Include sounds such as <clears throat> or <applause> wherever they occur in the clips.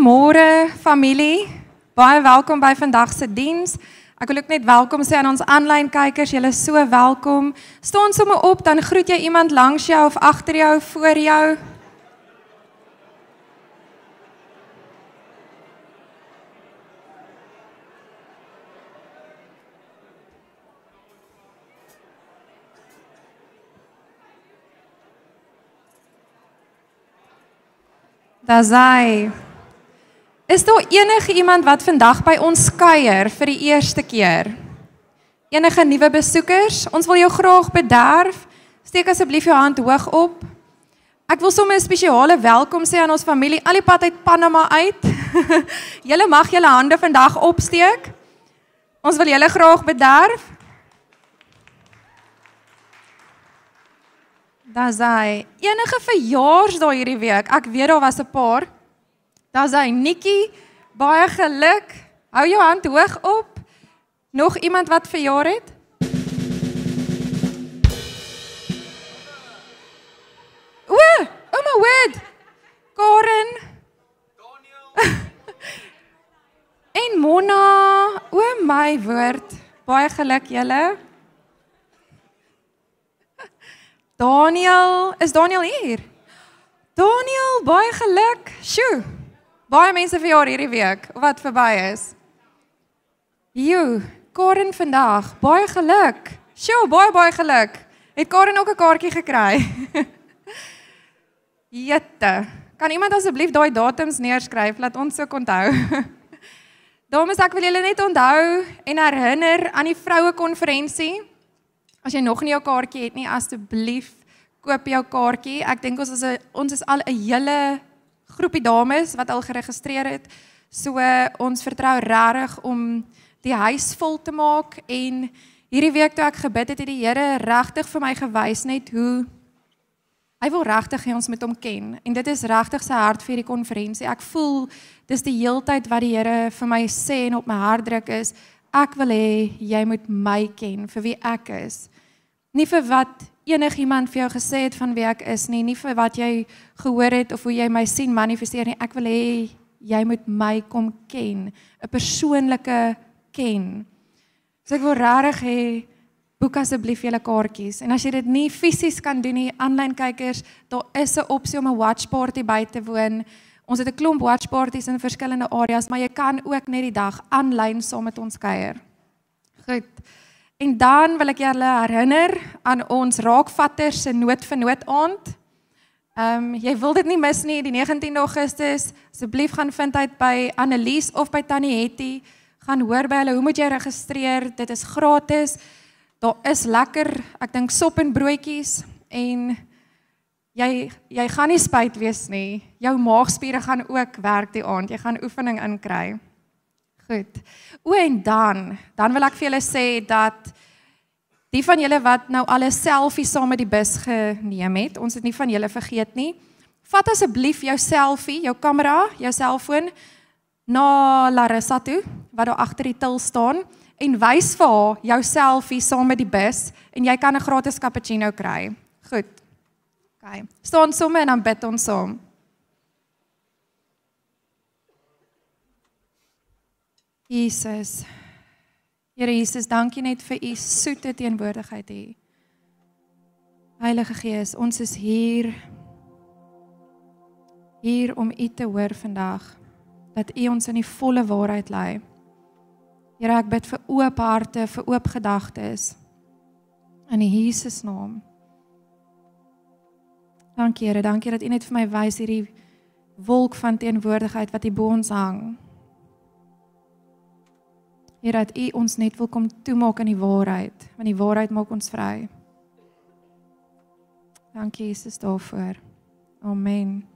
Goeiemôre familie. Baie welkom by vandag se diens. Ek wil ook net welkom sê aan ons aanlyn kykers. Julle so welkom. Staan sommer op dan groet jy iemand langs jou of agter jou, voor jou. Hy. Is daar enige iemand wat vandag by ons kuier vir die eerste keer? Enige nuwe besoekers? Ons wil jou graag bederf. Steek asseblief jou hand hoog op. Ek wil sommer 'n spesiale welkom sê aan ons familie al die pad uit Panama uit. <laughs> julle mag julle hande vandag opsteek. Ons wil julle graag bederf. Daar's hy. Enige verjaarsdae hierdie week? Ek weet daar was 'n paar. Daar's hy Nikki, baie geluk. Hou jou hand hoog op. Nog iemand wat verjaar het? O, oh my word. Karen. Daniel. <laughs> en Mona. O my woord. Baie geluk julle. Daniel, is Daniel hier? Daniel, baie geluk. Sjoe. Baie mense verjaar hierdie week wat verby is. Jo, Karen vandag, baie geluk. Sjoe, baie baie geluk. Het Karen ook 'n kaartjie gekry? <laughs> Jette. Kan iemand asseblief daai datums neerskryf laat ons so onthou? <laughs> Dames, ek wil julle net onthou en herinner aan die vroue konferensie. As jy nog nie jou kaartjie het nie, asseblief koop jou kaartjie. Ek dink ons is 'n ons is al 'n hele groepie dames wat al geregistreer het. So ons vertrou regtig om die huis vol te maak en hierdie week toe ek gebid het, het die Here regtig vir my gewys net hoe hy wil regtig hê ons moet hom ken. En dit is regtig sy hart vir hierdie konferensie. Ek voel dis die heeltyd wat die Here vir my sê en op my hart druk is, ek wil hê jy moet my ken vir wie ek is. Nie vir wat enigiemand vir jou gesê het van wie ek is nie, nie vir wat jy gehoor het of hoe jy my sien manifesteer nie. Ek wil hê jy moet my kom ken, 'n persoonlike ken. So ek wil regtig hê boek asseblief julle kaartjies. En as jy dit nie fisies kan doen nie, aanlyn kykers, daar is 'n opsie om 'n watch party by te woon. Ons het 'n klomp watch parties in verskillende areas, maar jy kan ook net die dag aanlyn saam met ons kuier. Goed. En dan wil ek julle herinner aan ons raakvatter se nood vir nood aand. Ehm um, jy wil dit nie mis nie die 19de Augustus. Asseblief gaan vind uit by Annelies of by Tannie Hetty. Gaan hoor by hulle hoe moet jy registreer? Dit is gratis. Daar is lekker, ek dink sop en broodjies en jy jy gaan nie spyt wees nie. Jou maagspiere gaan ook werk die aand. Jy gaan oefening inkry. Goed. O en dan, dan wil ek vir julle sê dat die van julle wat nou al 'n selfie saam met die bus geneem het, ons het nie van julle vergeet nie. Vat asseblief jou selfie, jou kamera, jou selfoon na Larissa toe wat daar agter die til staan en wys vir haar jou selfie saam met die bus en jy kan 'n gratis cappuccino kry. Goed. OK. Staan sommer en dan bid ons saam. Jesus. Here Jesus, dankie net vir u soete teenwoordigheid hier. Heilige Gees, ons is hier hier om u te hoor vandag dat u ons in die volle waarheid lei. Here, ek bid vir oop harte, vir oop gedagtes in Jesus naam. Dankie Here, dankie dat u net vir my wys hierdie wolk van teenwoordigheid wat hier bo ons hang. Here dat U ons net wil kom toemaak aan die waarheid, want die waarheid maak ons vry. Dankie Jesus daarvoor. Amen.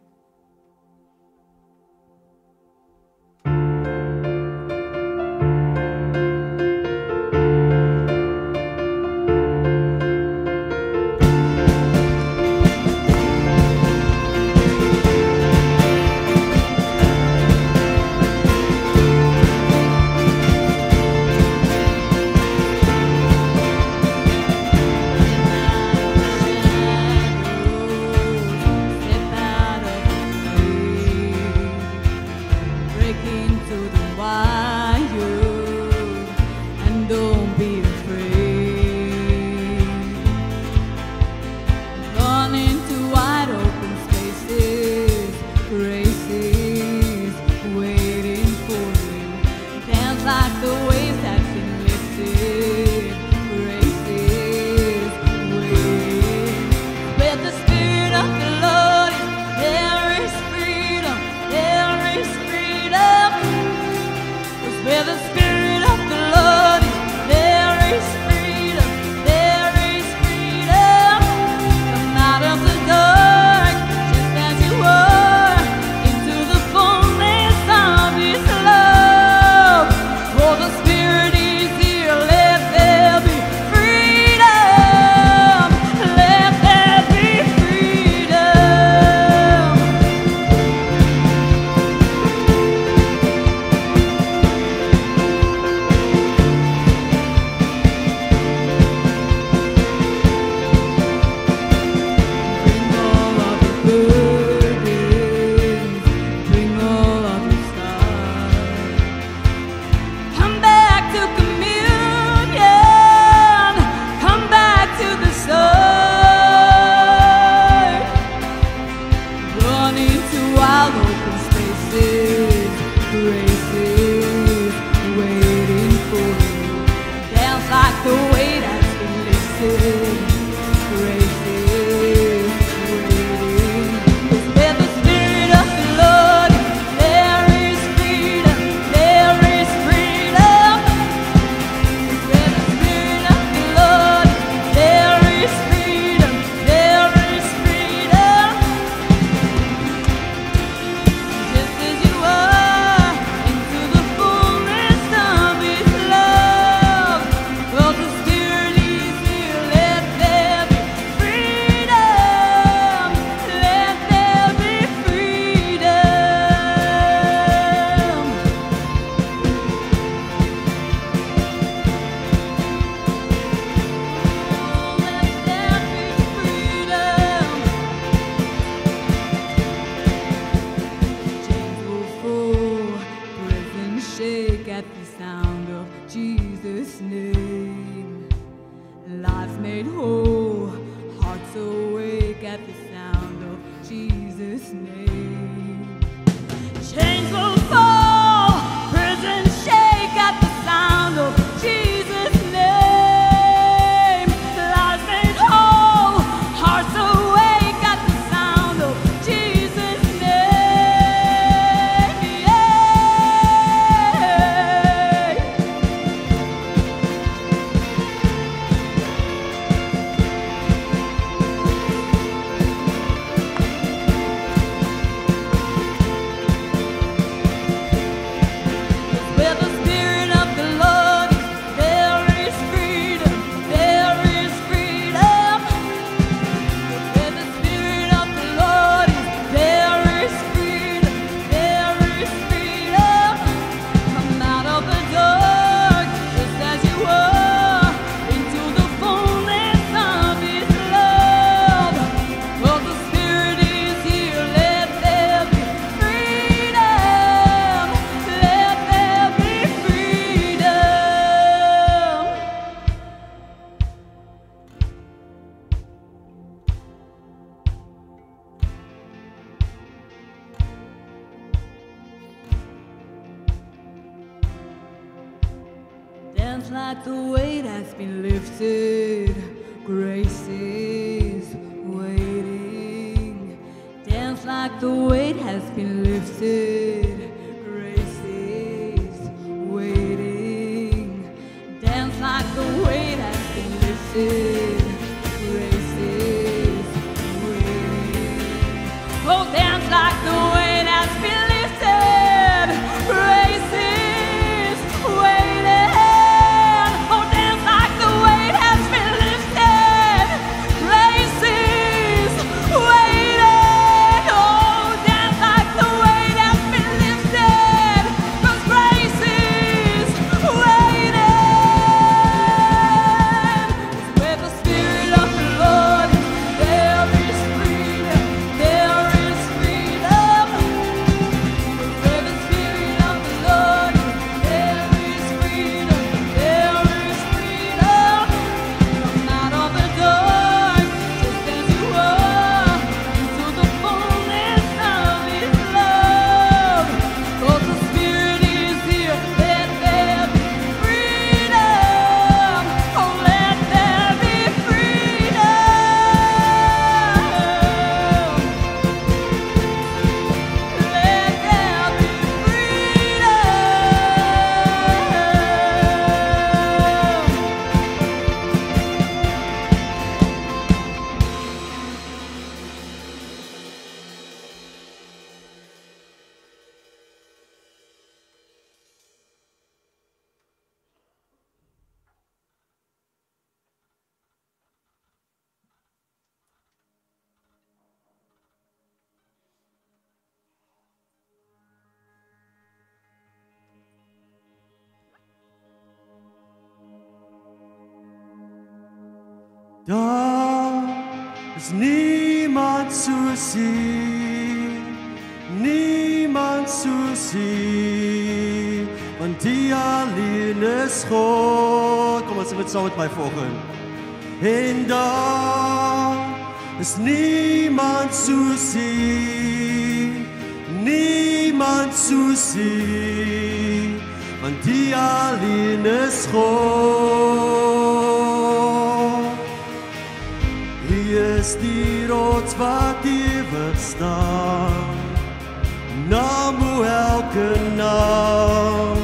niemand zu sehen, niemand zu sehen, Und die allein ist rot. Komm, jetzt wird es mit meinen Vogel. In da ist niemand zu sehen, niemand zu sehen, Und die allein ist rot. is die rots wat ewig staan. Naam hoe elke naam,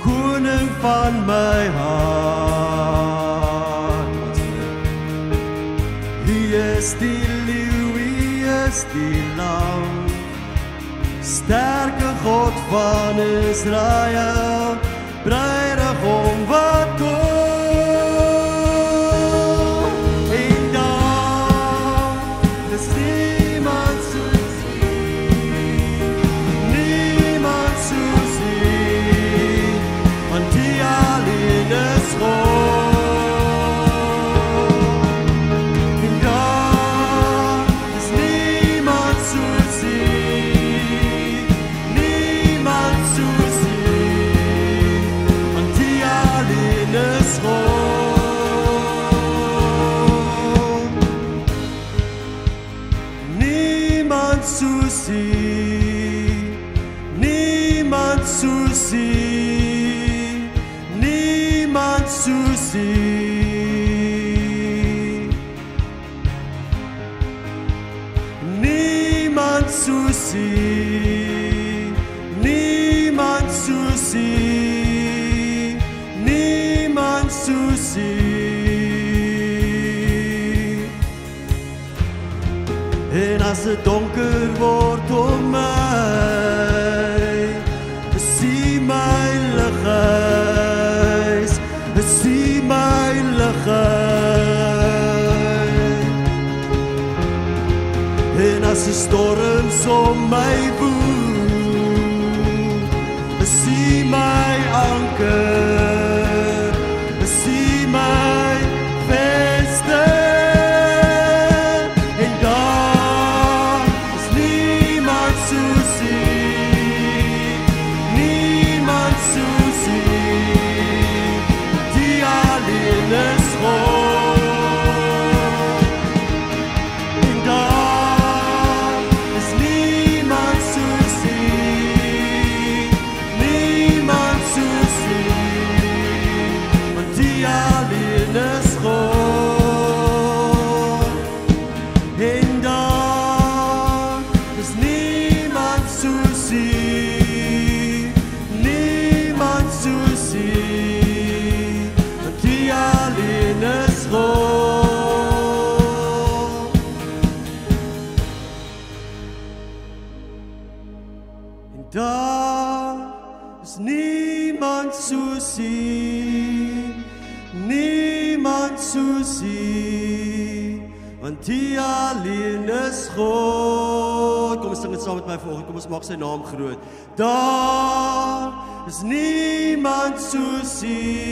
koning van my hart. Hy is die leeu, hy is die lam, sterke God van Israel. se naam groot. Daar is niemand soos U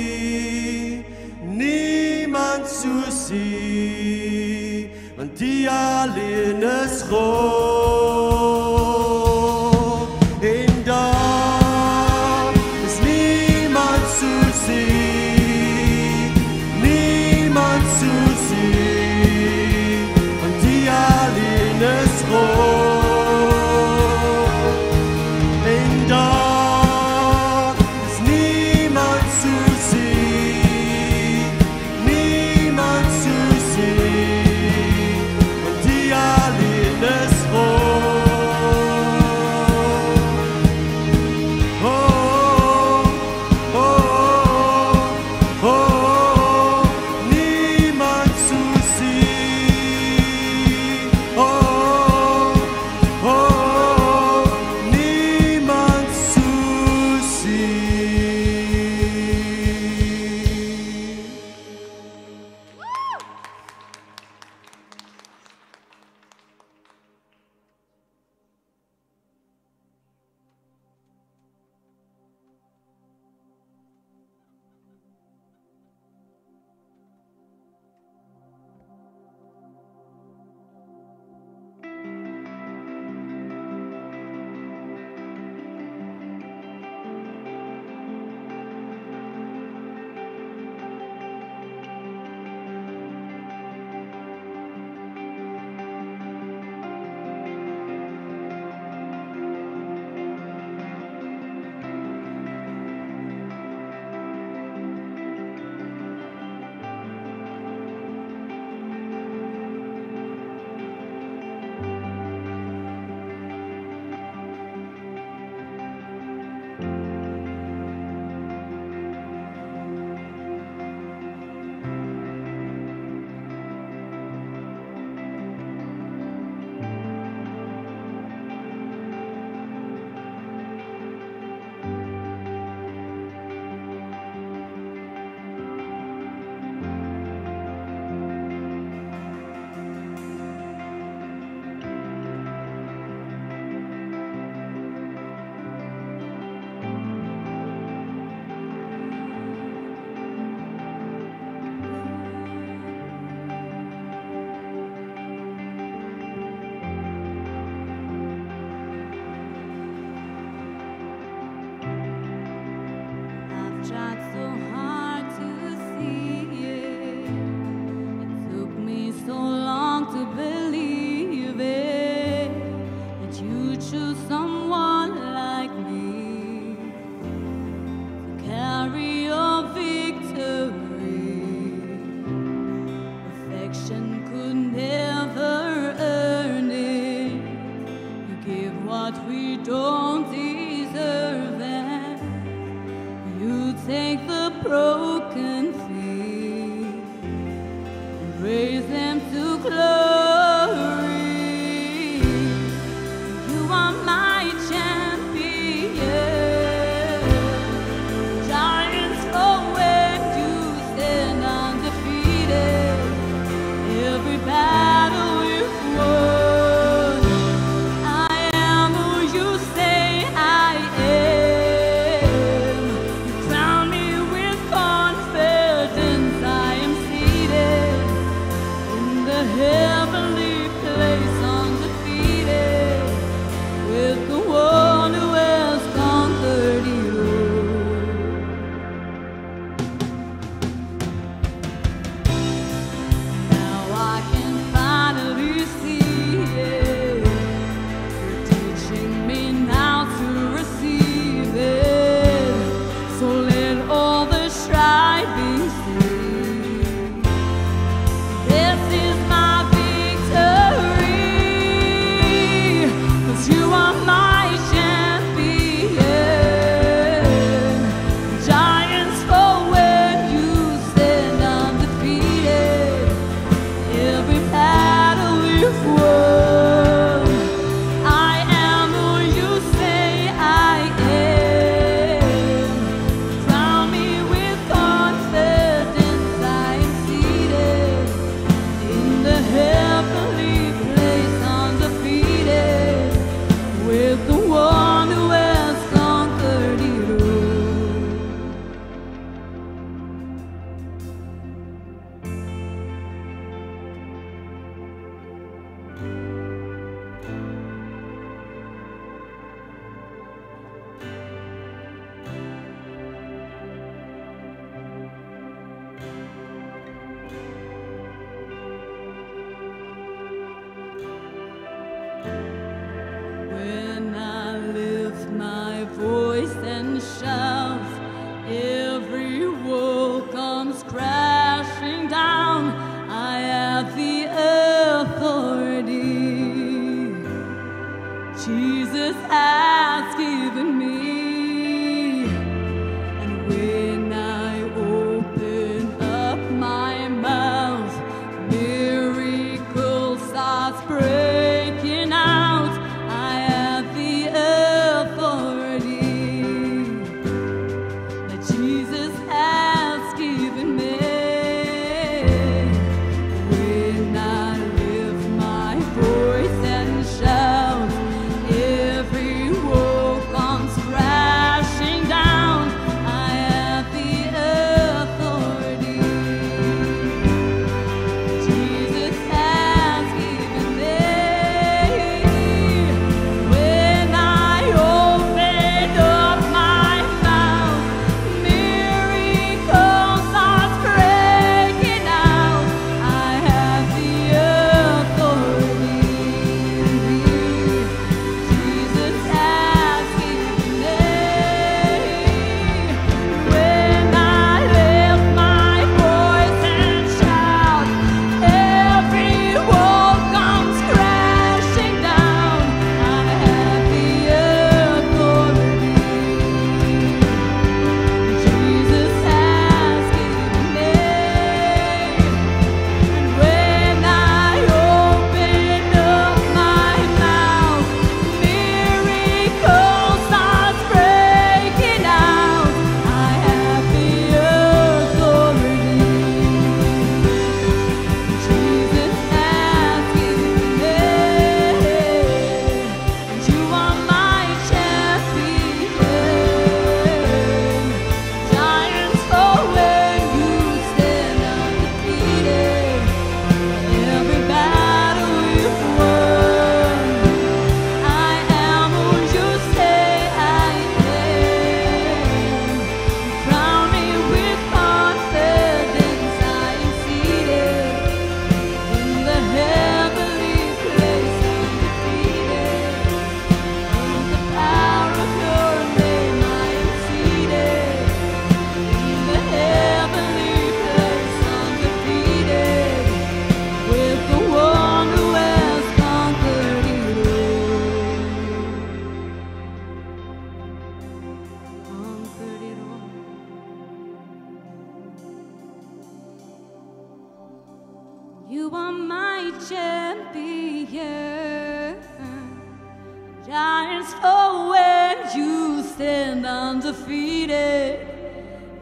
Giants fall oh, when you stand undefeated.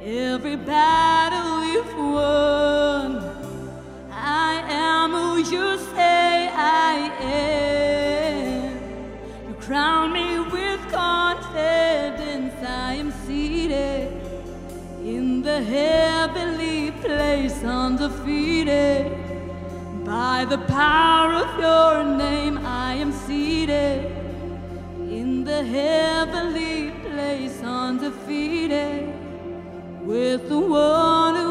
Every battle you've won. I am who you say I am. You crown me with confidence. I am seated in the heavenly place, undefeated. By the power of your name, I am seated heavenly place, undefeated. With the one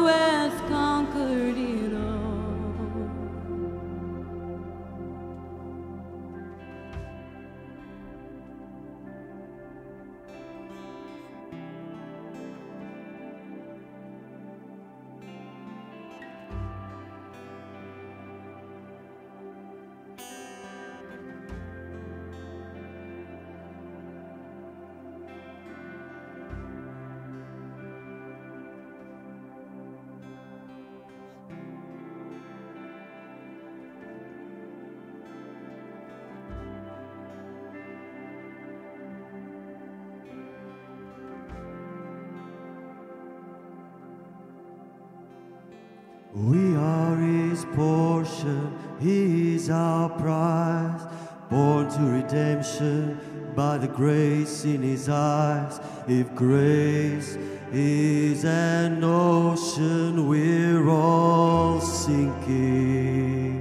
If grace is an ocean, we're all sinking.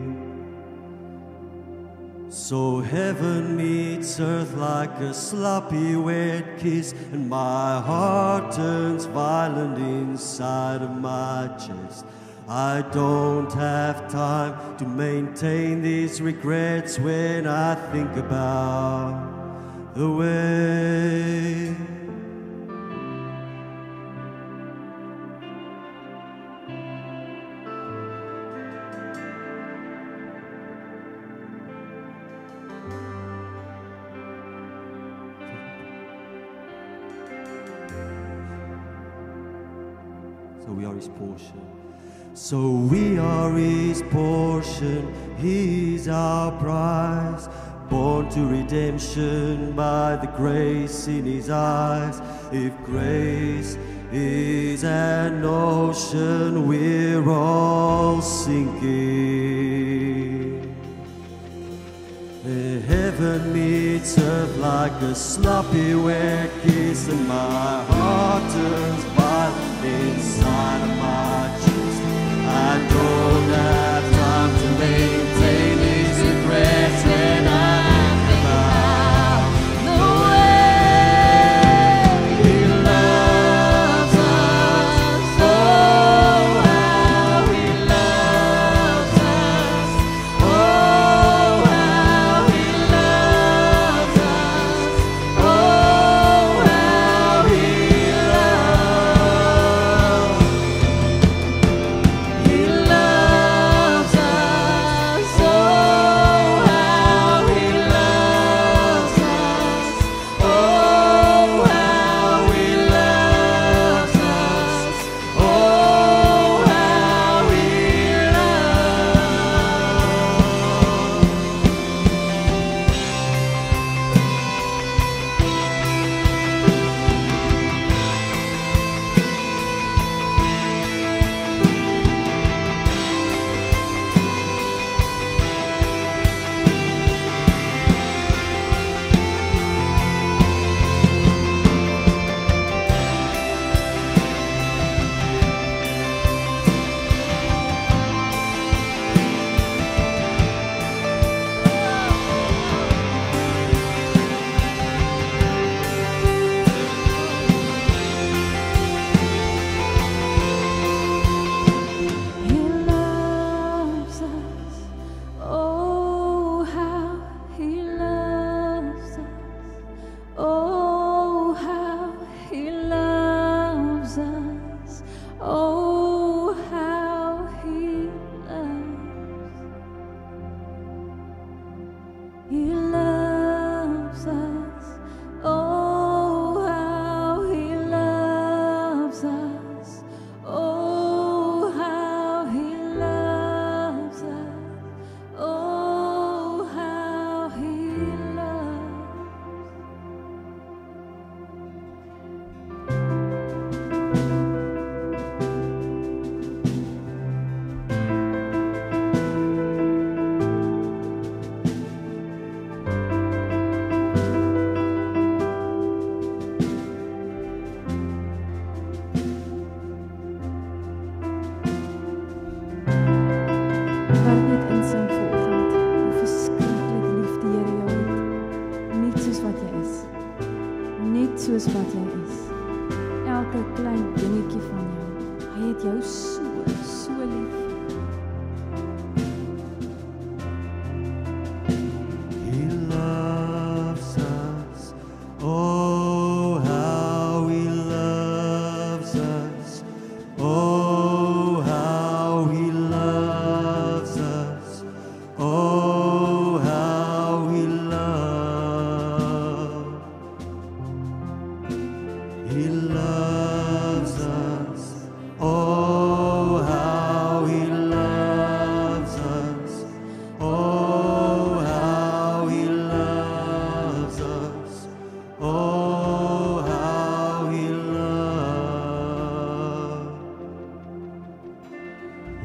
So heaven meets earth like a sloppy wet kiss, and my heart turns violent inside of my chest. I don't have time to maintain these regrets when I think about the way. Portion. So we are his portion, he's our prize. Born to redemption by the grace in his eyes. If grace is an ocean, we're all sinking. The heaven meets earth like a sloppy wet kiss, and my heart turns violent inside of my chest. I don't have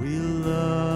We love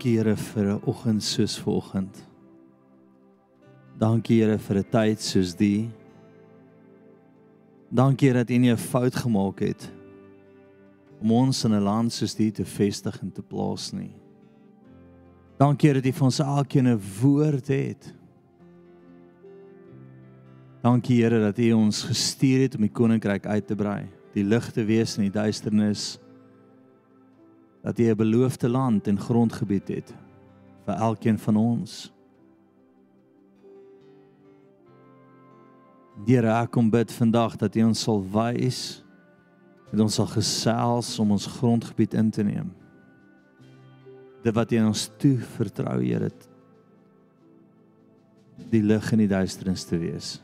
Dankie Here vir 'n oggend soos vanoggend. Dankie Here vir 'n tyd soos die. Dankie Here dat U nie 'n fout gemaak het om ons in 'n land soos die te vestig en te plaas nie. Dankie Here dat U vir ons elkeen 'n woord het. Dankie Here dat U ons gestuur het om die koninkryk uit te brei, die lig te wees in die duisternis dat jy 'n beloofde land en grondgebied het vir elkeen van ons. Here, ek kom bid vandag dat U ons sal wys dat ons sal gesels om ons grondgebied in te neem. Dit wat U ons toe vertrou, Here, die lig in die duisternis te wees.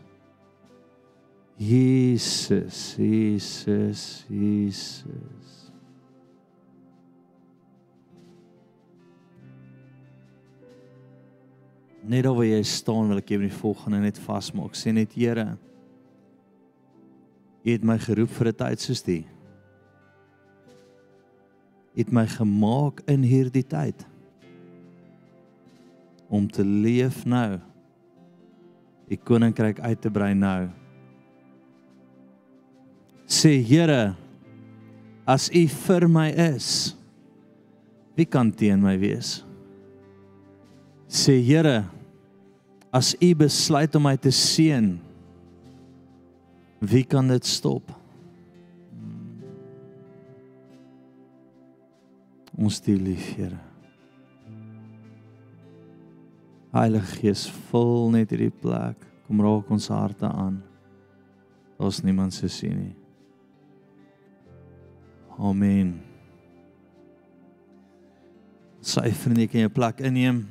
Jesus, Jesus, Jesus. Net waar jy staan wil ek jou die volgende net vasmaak. Sê net Here, U het my geroep vir 'n tyd soos die. U het my gemaak in hierdie tyd om te leef nou. Die koninkryk uit te brei nou. Sê Here, as U vir my is, wie kan teen my wees? Sê Here, as U besluit om my te seën, wie kan dit stop? Ons die lief, Here. Heilige Gees, vul net hierdie plek. Kom raak ons harte aan. Daar's niemand se sien nie. Amen. Sy vriende kan jou plek inneem.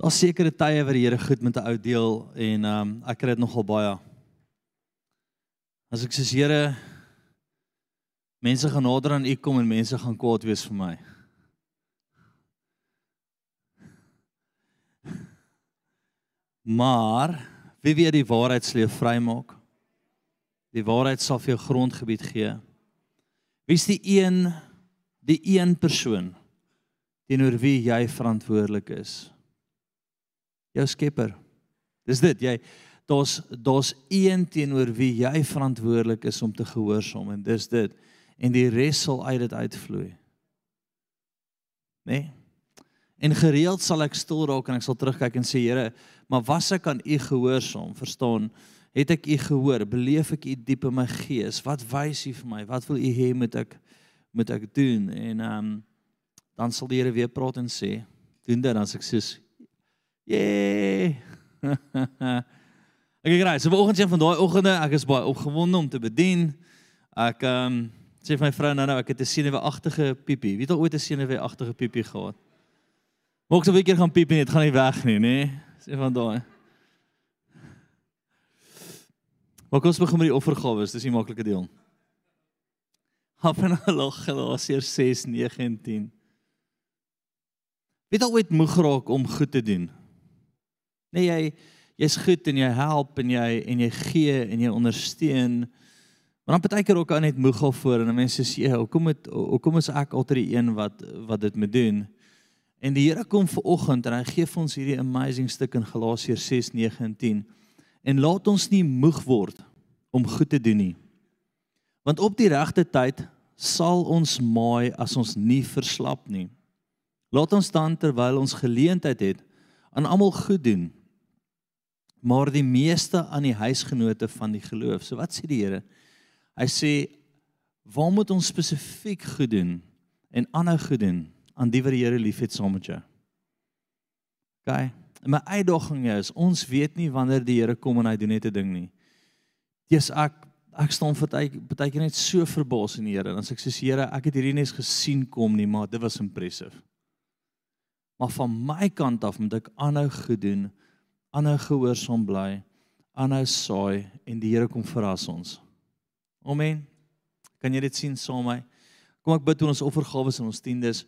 Daar's sekere tye wat die Here goed met 'n ou deel en ehm um, ek kry dit nogal baie. As ek sê Here, mense gaan nader aan U kom en mense gaan kwaad wees vir my. Maar wie weet die waarheid sal jou vrymaak? Die waarheid sal vir jou grondgebied gee. Wie's die een die een persoon teenoor wie jy verantwoordelik is? Jou skepper. Dis dit, jy daar's daar's een teenoor wie jy verantwoordelik is om te gehoorsaam en dis dit. En die res sal uit dit uitvloei. Né? Nee? En gereeld sal ek stil raak en ek sal terugkyk en sê Here, maar was ek aan U gehoorsaam? Verstaan? Het ek U gehoor? Beleef ek U diep in my gees? Wat wys U vir my? Wat wil U hê moet ek moet ek doen? En ehm um, dan sal die Here weer praat en sê, doen dit dan as ek sê Yay. <laughs> ek kry, so vanoggend sien van daai oggende, ek is baie opgewonde om te bedien. Ek ehm um, sê vir my vrou nou nou ek het 'n senuweeagtige piepie. Wie het al ooit 'n senuweeagtige piepie gehad? Moek so 'n bietjie gaan piepie, dit gaan nie weg nie, nê? Sê van daai. Maar kom ons begin met die offergawe, dis die maklike deel. Happenalag Galasiërs 6 9 en 10. Weet al ooit moeg raak om goed te doen? Nee, jy jy's goed en jy help en jy en jy gee en jy ondersteun. Maar dan partykeer ook aan net moeg al voor en dan mense sê, "Ja, hoekom het hoekom is ek altyd die een wat wat dit moet doen?" En die Here kom ver oggend en hy gee vir ons hierdie amazing stuk in Galasiërs 6 9 en 10. En laat ons nie moeg word om goed te doen nie. Want op die regte tyd sal ons maai as ons nie verslap nie. Laat ons dan terwyl ons geleentheid het aan almal goed doen. Maar die meeste aan die huisgenote van die geloof. So wat sê die Here? Hy sê waar moet ons spesifiek goed doen en aanhou goed doen aan die wat die Here liefhet saam met jou. OK. En my uitdaging is ons weet nie wanneer die Here kom en hy doen net 'n ding nie. Dis ek ek staan vir baie keer net so verbaas in die Here. Dan sê ek sê Here, ek het hierdie net gesien kom nie, maar dit was impressive. Maar van my kant af moet ek aanhou goed doen, aanhou gehoorsaam bly, aanhou saai en die Here kom verras ons. Amen. Kan jy dit sien saam met my? Kom ek bid oor ons offergawes en ons tiendes.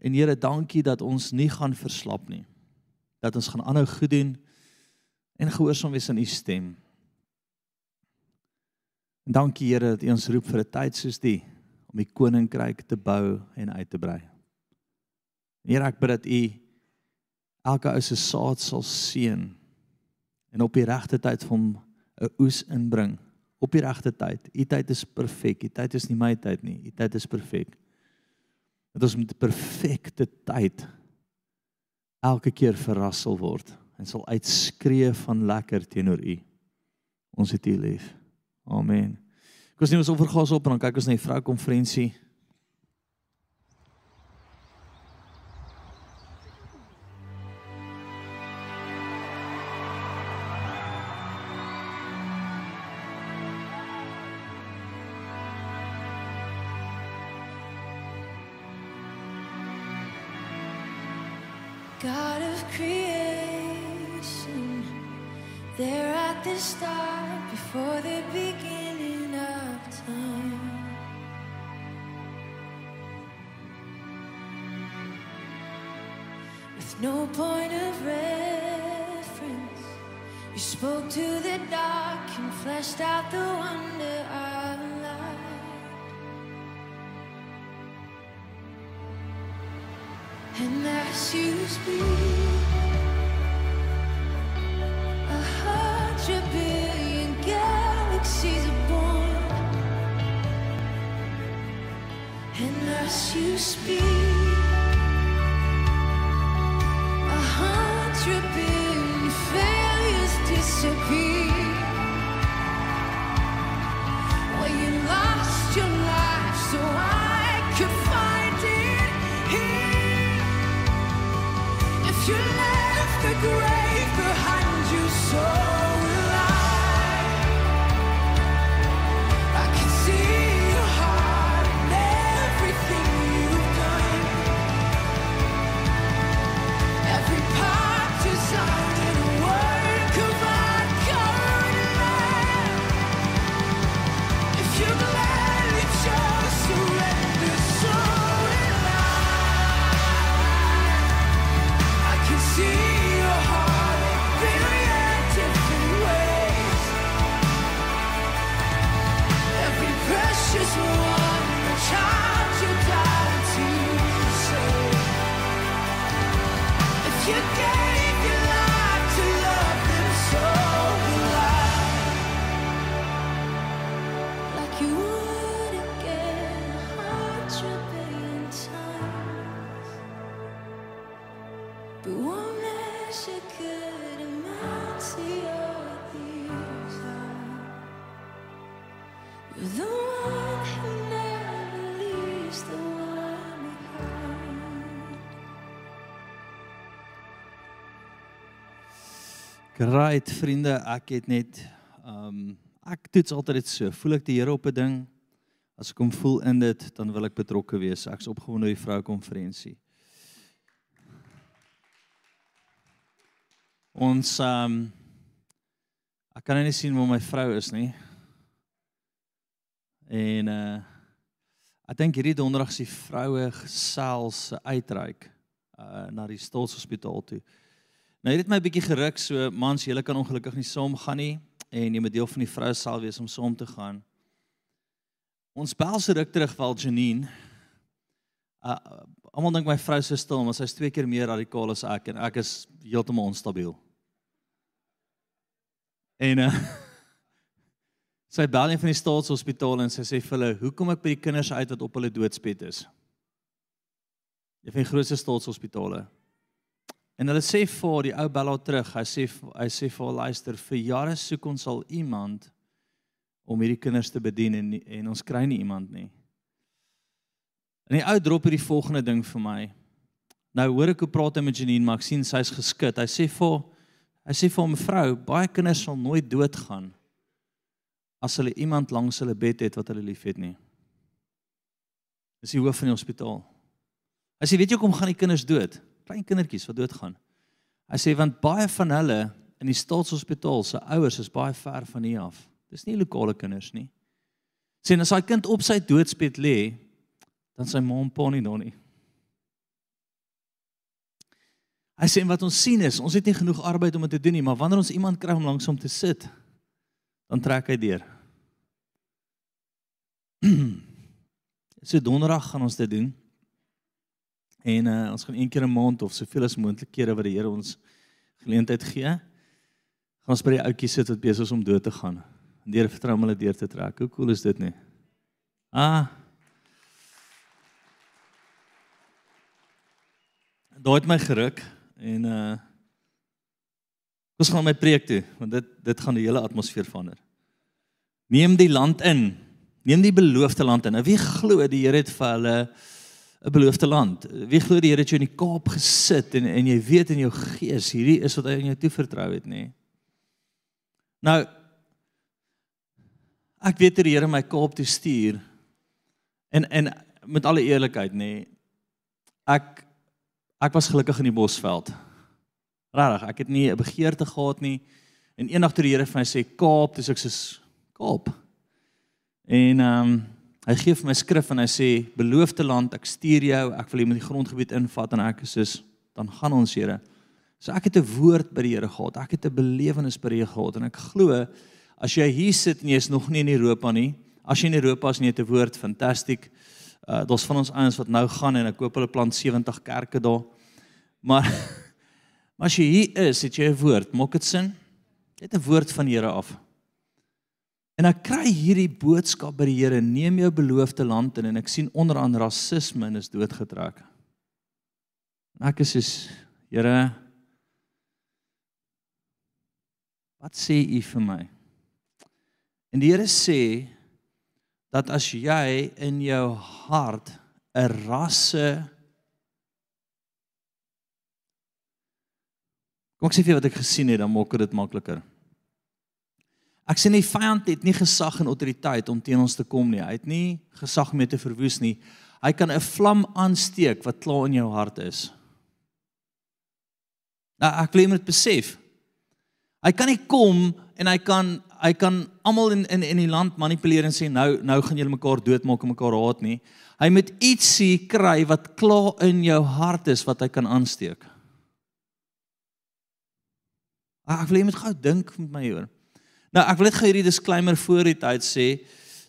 En Here, dankie dat ons nie gaan verslap nie. Dat ons gaan aanhou goed doen en gehoorsaam wees aan u stem. En dankie Here dat U ons roep vir 'n tyd soos die om die koninkryk te bou en uit te brei. Here, ek bid dat U elke ou se saad sal seën en op die regte tyd vir hom 'n oes inbring. Op die regte tyd. U tyd is perfek. U tyd is nie my tyd nie. U tyd is perfek. Dat ons met 'n perfekte tyd elke keer verras sal word en sal uitskree van lekker teenoor U. Ons het U lief. Amen. Kom ons neem ons offergaas op en dan kyk ons na die vroukonferensie. God before the beginning of time. With no point of reference, you spoke to the dark and fleshed out the wonder of light. And as you speak, as you speak, a hundred billion failures disappear. You lost your life so I could find it here. If you left the Great vriende, ek het net ehm um, ek toets altyd dit so. Voel ek die Here op 'n ding? As ek hom voel in dit, dan wil ek betrokke wees. Ek's opgewonde oor die vroukonferensie. Ons ehm um, Ek kan nou nie sien waar my vrou is nie. En uh ek dink hierdie donderdag se vroue gesels se uitreik uh na die Staatshospitaal toe. Nou dit het my 'n bietjie geruk so mans, julle kan ongelukkig nie saam gaan nie en jy moet deel van die vroue sal wees om saam te gaan. Ons bel se ruk terug wel Janine. Uh almal dink my vrou se stil, maar sy's twee keer meer radikaal as ek en ek is heeltemal onstabiel. En uh <laughs> sy bel een van die staatshospitale en sy sê vir hulle, "Hoe kom ek by die kinders uit wat op hulle doodsbed is?" Een van die grootste staatshospitale. En hulle sê vir die ou bel haar terug. Hy sê hy sê vir haar, "Luister, vir jare soek ons al iemand om hierdie kinders te bedien en en ons kry nie iemand nie." En die ou drop hierdie volgende ding vir my. Nou hoor ek hoe praat hy met Janine, sien sy's geskit. Hy sê vir haar- hy sê vir 'n vrou, baie kinders sal nooit doodgaan as hulle iemand langs hulle bed het wat hulle liefhet nie. Dis die hoof van die hospitaal. Hy sê weet jy hoekom gaan die kinders dood? Klein kindertjies wat doodgaan. Hy sê want baie van hulle in die staatshospitaal se ouers is baie ver van hier af. Dis nie lokale kinders nie. Sê en as daai kind op sy doodsbed lê, dan sy ma en pa nie daar nie. Hy sê wat ons sien is, ons het nie genoeg arbeid om dit te doen nie, maar wanneer ons iemand kry om langs hom te sit, dan trek hy deur. <clears throat> so donderdag gaan ons dit doen. En uh, ons gaan een keer 'n maand of soveel as moontlik kere wat die Here ons geleentheid gee, gaan ons by die ouetjies sit wat besig is om dood te gaan. En deur vertrou hulle deur te trek. Hoe cool is dit nie? Ah. Daai het my geruk en uh ons gaan my preek toe want dit dit gaan die hele atmosfeer verander. Neem die land in. Neem die beloofde land in. Nou wie glo die Here het vir hulle 'n beloofde land? Wie glo die Here het jou in die Kaap gesit en en jy weet in jou gees hierdie is wat hy aan jou toevertrou het, nê? Nee? Nou ek weet die Here my Kaap toe stuur. En en met alle eerlikheid, nê, nee, ek ek was gelukkig in die Bosveld. Regtig, ek het nie 'n begeerte gehad nie. En eendag toe die Here vir my sê Kaap, dis ek sê Kaap. En ehm um, hy gee vir my skrif en hy sê beloofde land, ek stuur jou, ek wil jy met die grondgebied invat en ek is soos dan gaan ons Here. So ek het 'n woord by die Here gehad. Ek het 'n belewenis by die Here gehad en ek glo as jy hier sit en jy is nog nie in Europa nie, as jy in Europa is en jy het 'n woord, fantasties. Uh daar's van ons ouens wat nou gaan en ek hoop hulle plant 70 kerke daar. Maar <laughs> maar as jy hier is, het jy 'n woord. Maak dit sin? Jy het 'n woord van die Here af. En ek kry hierdie boodskap by die Here, neem jou beloofde land in en ek sien onderaan rasisme en is doodgetrek. En ek is soos Here Wat sê u vir my? En die Here sê dat as jy in jou hart 'n rasse Kom ek sê vir jou wat ek gesien het, dan maak dit makliker. Ek sê nie vyand het nie gesag en autoriteit om teen ons te kom nie. Hy het nie gesag om jou te verwoes nie. Hy kan 'n vlam aansteek wat klaar in jou hart is. Nou ek wil net besef. Hy kan nie kom en hy kan hy kan almal in in in die land manipuleer en sê nou nou gaan julle mekaar doodmaak en mekaar haat nie. Hy moet ietsie kry wat klaar in jou hart is wat hy kan aansteek. Ek wil moet gou dink met my hoor. Nou ek wil net gou hierdie disclaimer voor die tyd sê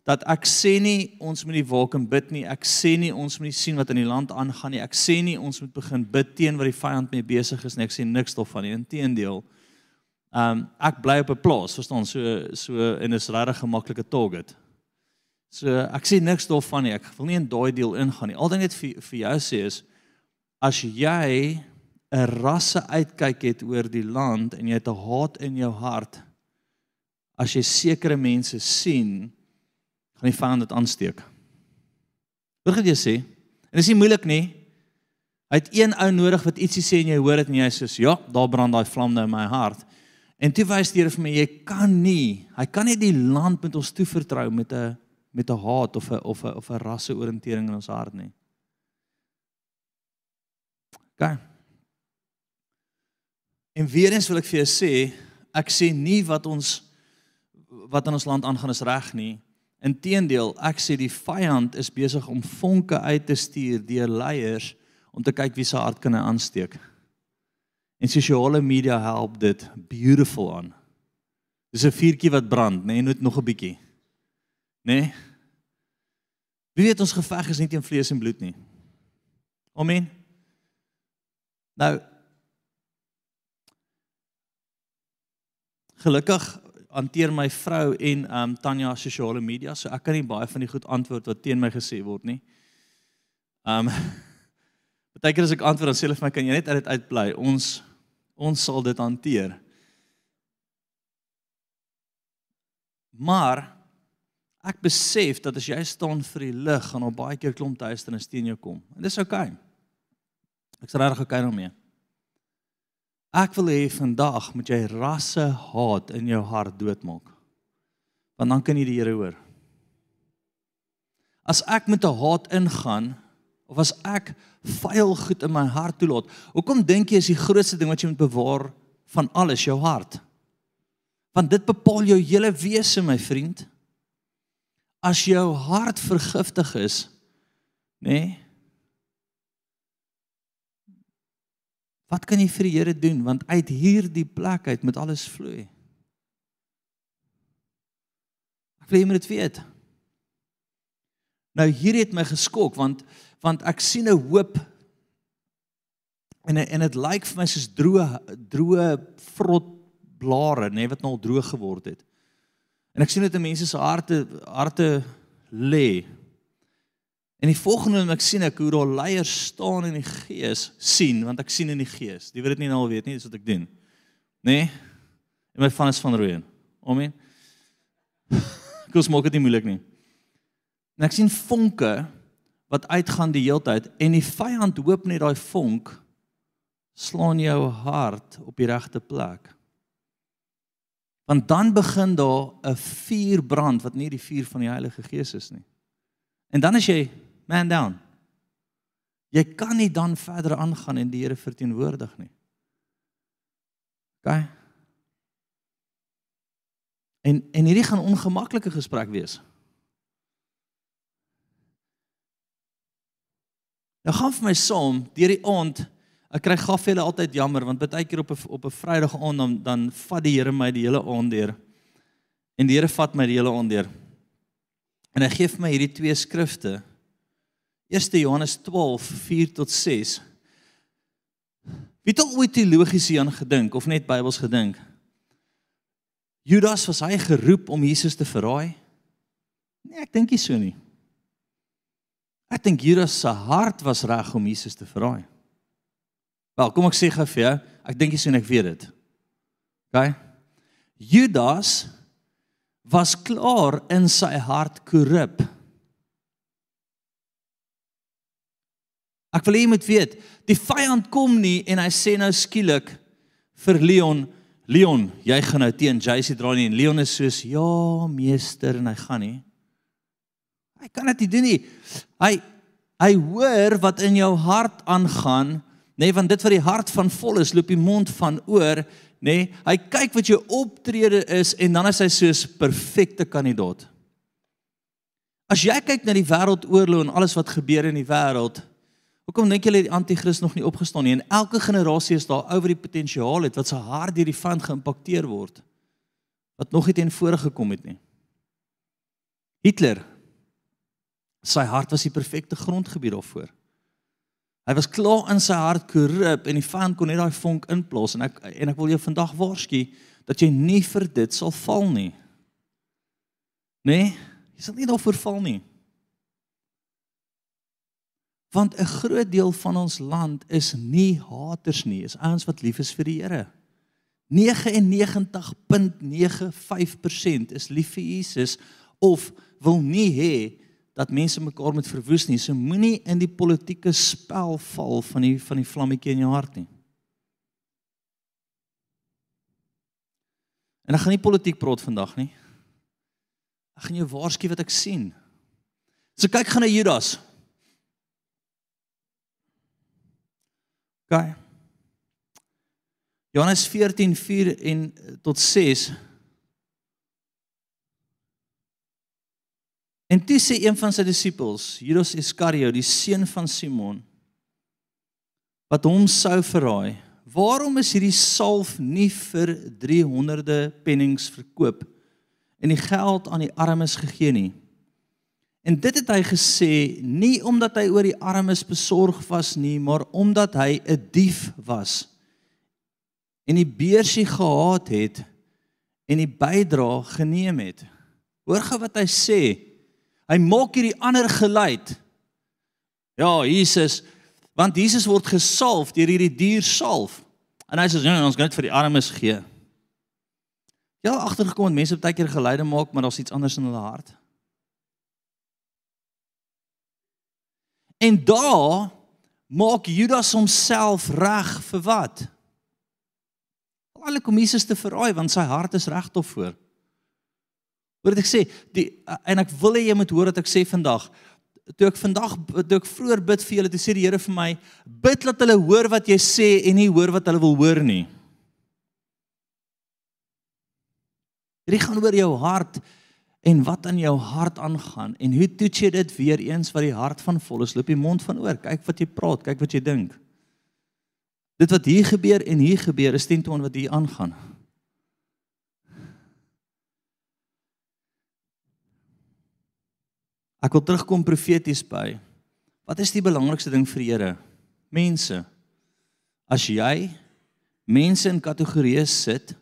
dat ek sê nie ons moet die waak en bid nie. Ek sê nie ons moet nie sien wat in die land aangaan nie. Ek sê nie ons moet begin bid teen wat die vyand mee besig is nie. Ek sê niks daarvan nie. Inteendeel. Ehm um, ek bly op 'n plaas, verstaan, so so en is regtig 'n maklike target. So ek sê niks daarvan nie. Ek wil nie in daai deel ingaan nie. Al ding net vir vir jou sê is as jy 'n rasse uitkyk het oor die land en jy het 'n haat in jou hart as jy sekere mense sien gaan die vyand dit aansteek. Hoor wat jy sê? En dis nie moeilik nie. Hy het een ou nodig wat ietsie sê en jy hoor dit en jy sê ja, daar brand daai vlam nou in my hart. En toe wys die Here vir my jy kan nie, hy kan nie die land met ons toevertrou met 'n met 'n haat of 'n of 'n of 'n rasseoriëntering in ons hart nie. OK. En weer eens wil ek vir jou sê, ek sê nie wat ons wat in ons land aangaan is reg nie. Inteendeel, ek sê die vyand is besig om vonke uit te stuur deur leiers om te kyk wie se hart kan hy aansteek. En sosiale media help dit beautiful aan. Dis 'n vuurtjie wat brand, nê, nee, net nog 'n bietjie. Nê? Nee? Wie weet ons geveg is nie teen vlees en bloed nie. Amen. Nou Gelukkig hanteer my vrou en um Tanya sosiale media, so ek kan nie baie van die goed antwoord wat teen my gesê word nie. Um <laughs> Partykeer as ek antwoord dan sê hulle vir my kan jy net uit dit uitbly. Ons ons sal dit hanteer. Maar ek besef dat as jy staan vir die lig, gaan daar baie keer klomp duisternis teen jou kom. En dis oukei. Okay. Ek's regtig oukei daarmee. Ek wil hê vandag moet jy rasse haat in jou hart doodmaak. Want dan kan jy die Here hoor. As ek met 'n haat ingaan of as ek vuil goed in my hart toelaat, hoekom dink jy is die grootste ding wat jy moet bewaar van alles jou hart? Want dit bepaal jou hele wese, my vriend. As jou hart vergiftig is, nê? Nee, Wat kan jy vir die Here doen want uit hierdie plek uit moet alles vloei. Ek wil jy moet dit weet. Nou hier het my geskok want want ek sien 'n hoop en en dit lyk vir my soos droë droë vrot blare nê nee, wat nou al droog geword het. En ek sien dit in mense se harte harte lê En die volgende wat ek sien ek hoe daar leiers staan in die gees sien want ek sien in die gees. Die weet dit nie nou al weet nie, dis wat ek doen. Nê? Nee? En my van is van Rooien. Amen. <laughs> Kus maak dit nie moeilik nie. En ek sien vonke wat uitgaan die heeltyd en die vyand hoop net daai vonk slaan jou hart op die regte plek. Want dan begin daar 'n vuur brand wat nie die vuur van die Heilige Gees is nie. En dan as jy man down. Jy kan nie dan verder aangaan en die Here verteenwoordig nie. OK. En en hierdie gaan ongemaklike gesprek wees. Nou gaan vir my saam deur die aand. Ek kry gaaf hulle altyd jammer want baie keer op 'n op 'n Vrydag aand dan dan vat die Here my die hele aand deur. En die Here vat my die hele aand deur. En hy gee vir my hierdie twee skrifte 1 Johannes 12 4 tot 6. Wie het al ooit teologies hieraan gedink of net Bybels gedink? Judas was hy geroep om Jesus te verraai? Nee, ek dink nie so nie. Ek dink Judas se hart was reg om Jesus te verraai. Wel, kom ek sê gou vir jou, ek dink jy sien ek weet dit. OK? Judas was klaar in sy hart korrup. Ek wil hê jy moet weet, die vyand kom nie en hy sê nou skielik vir Leon, Leon, jy gaan nou teen JC dra nie en Leon is soos, "Ja, meester," en hy gaan nie. Hy kan dit nie doen nie. Hy hy hoor wat in jou hart aangaan, nê, nee, want dit wat die hart van vol is, loop die mond van oor, nê. Nee, hy kyk wat jou optrede is en dan is hy soos perfekte kandidaat. As jy kyk na die wêreldoorlog en alles wat gebeur in die wêreld, Hoekom dink julle die anti-kris nog nie opgestaan nie? En elke generasie is daar oor die potensiaal het wat se hart deur die vyand geïmpakteer word wat nog nie teen vore gekom het nie. Hitler sy hart was die perfekte grondgebied daarvoor. Hy was klaar in sy hart korrup en die vyand kon net daai vonk inplaas en ek en ek wil jou vandag waarsku dat jy nie vir dit sal val nie. Nee, jy sal nie daarvoor val nie. Want 'n groot deel van ons land is nie haters nie, is ouens wat lief is vir die Here. 99.95% is lief vir Jesus of wil nie hê dat mense mekaar moet verwoes nie. So moenie in die politieke spel val van die van die vlammetjie in jou hart nie. En ek gaan nie politiek praat vandag nie. Ek gaan jou waarsku wat ek sien. So kyk gaan na Judas. OK. Johannes 14:4 en tot 6 En toe sê een van sy disippels, Judas Iskariot, die seun van Simon, wat hom sou verraai, "Waarom is hierdie salf nie vir 300de pennings verkoop en die geld aan die armes gegee nie?" En dit het hy gesê nie omdat hy oor die armes besorg was nie, maar omdat hy 'n dief was en die beursie gehaat het en die bydra geneem het. Hoor gou wat hy sê. Hy maak hierdie ander geluid. Ja, Jesus, want Jesus word gesalf deur hierdie duur salf. En hy sê, "Ja, ons gaan dit vir die armes gee." Ja, agtergekom mense baie keer geluide maak, maar daar's iets anders in hulle hart. En daar maak Judas homself reg vir wat? Alle kom Jesus te verraai want sy hart is regop voor. Hoor wat ek sê, die en ek wil hê jy moet hoor wat ek sê vandag. Toe ek vandag toe ek vroeër bid vir julle, toe sê die Here vir my, bid dat hulle hoor wat jy sê en nie hoor wat hulle wil hoor nie. Dit gaan oor jou hart en wat in jou hart aangaan en hoe toets jy dit weer eens wat die hart van vol is? Loop die mond van oor kyk wat jy praat kyk wat jy dink. Dit wat hier gebeur en hier gebeur is teen toon wat hier aangaan. Ek wil terugkom profeties by wat is die belangrikste ding vir die Here? Mense. As jy mense in kategorieë sit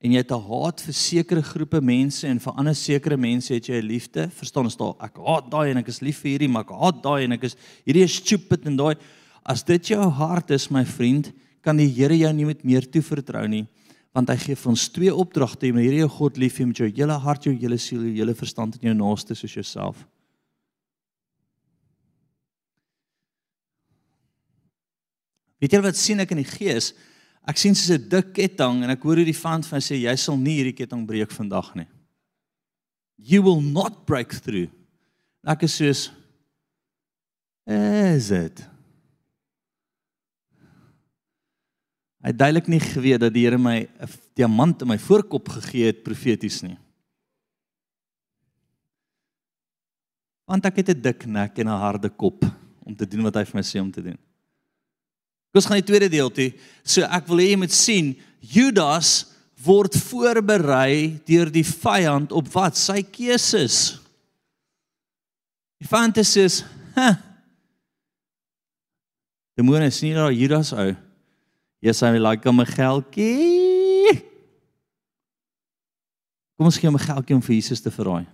en jy het 'n haat vir sekere groepe mense en vir ander sekere mense het jy 'n liefde. Verstaan ons daal ek haat daai en ek is lief vir hierdie, maar ek haat daai en ek is hierdie is stupid en daai. As dit jou hart is, my vriend, kan die Here jou nie met meer toe vertrou nie, want hy gee vir ons twee opdragte. Jy moet hierdie jou God lief hê met jou hele hart, jou hele siel, jou hele verstand en jou naaste soos jouself. Weet jy wat sien ek in die gees? Ek sien soos 'n dik ketting en ek hoor hoe die van van sê jy sal nie hierdie ketting breek vandag nie. You will not break through. Ek is soos is dit. Hy duidelik nie geweet dat die Here my 'n diamant in my voorkop gegee het profeties nie. Want ek het 'n dik nek en 'n harde kop om te doen wat hy vir my sê om te doen. Ons gaan die tweede deel toe. So ek wil hê jy moet sien Judas word voorberei deur die vyand op wat? Sy keuses. Die vyand is huh. Demone sien daar Judas ou. Yes, I like hom 'n geldjie. Kom ons gee hom 'n geldjie om vir Jesus te verraai.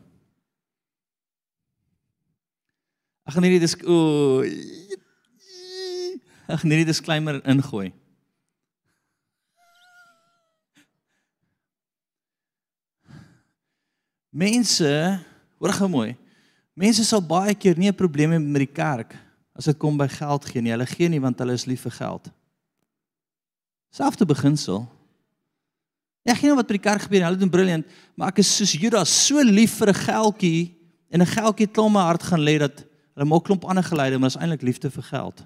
Ek gaan hierdie dis o Ag nee, die disclaimer ingooi. Mense, hoor gou mooi. Mense sal baie keer nie 'n probleem hê met die kerk as dit kom by geld gee nie. Hulle gee nie want hulle is lief vir geld. Selfde beginsel. Ek gee nou wat by die kerk gebeur, hulle doen briljant, maar ek is soos Judas so lief vir 'n geldjie en 'n geldjie klom my hart gaan lê dat hulle maak klomp ander geleide, maar is eintlik liefde vir geld.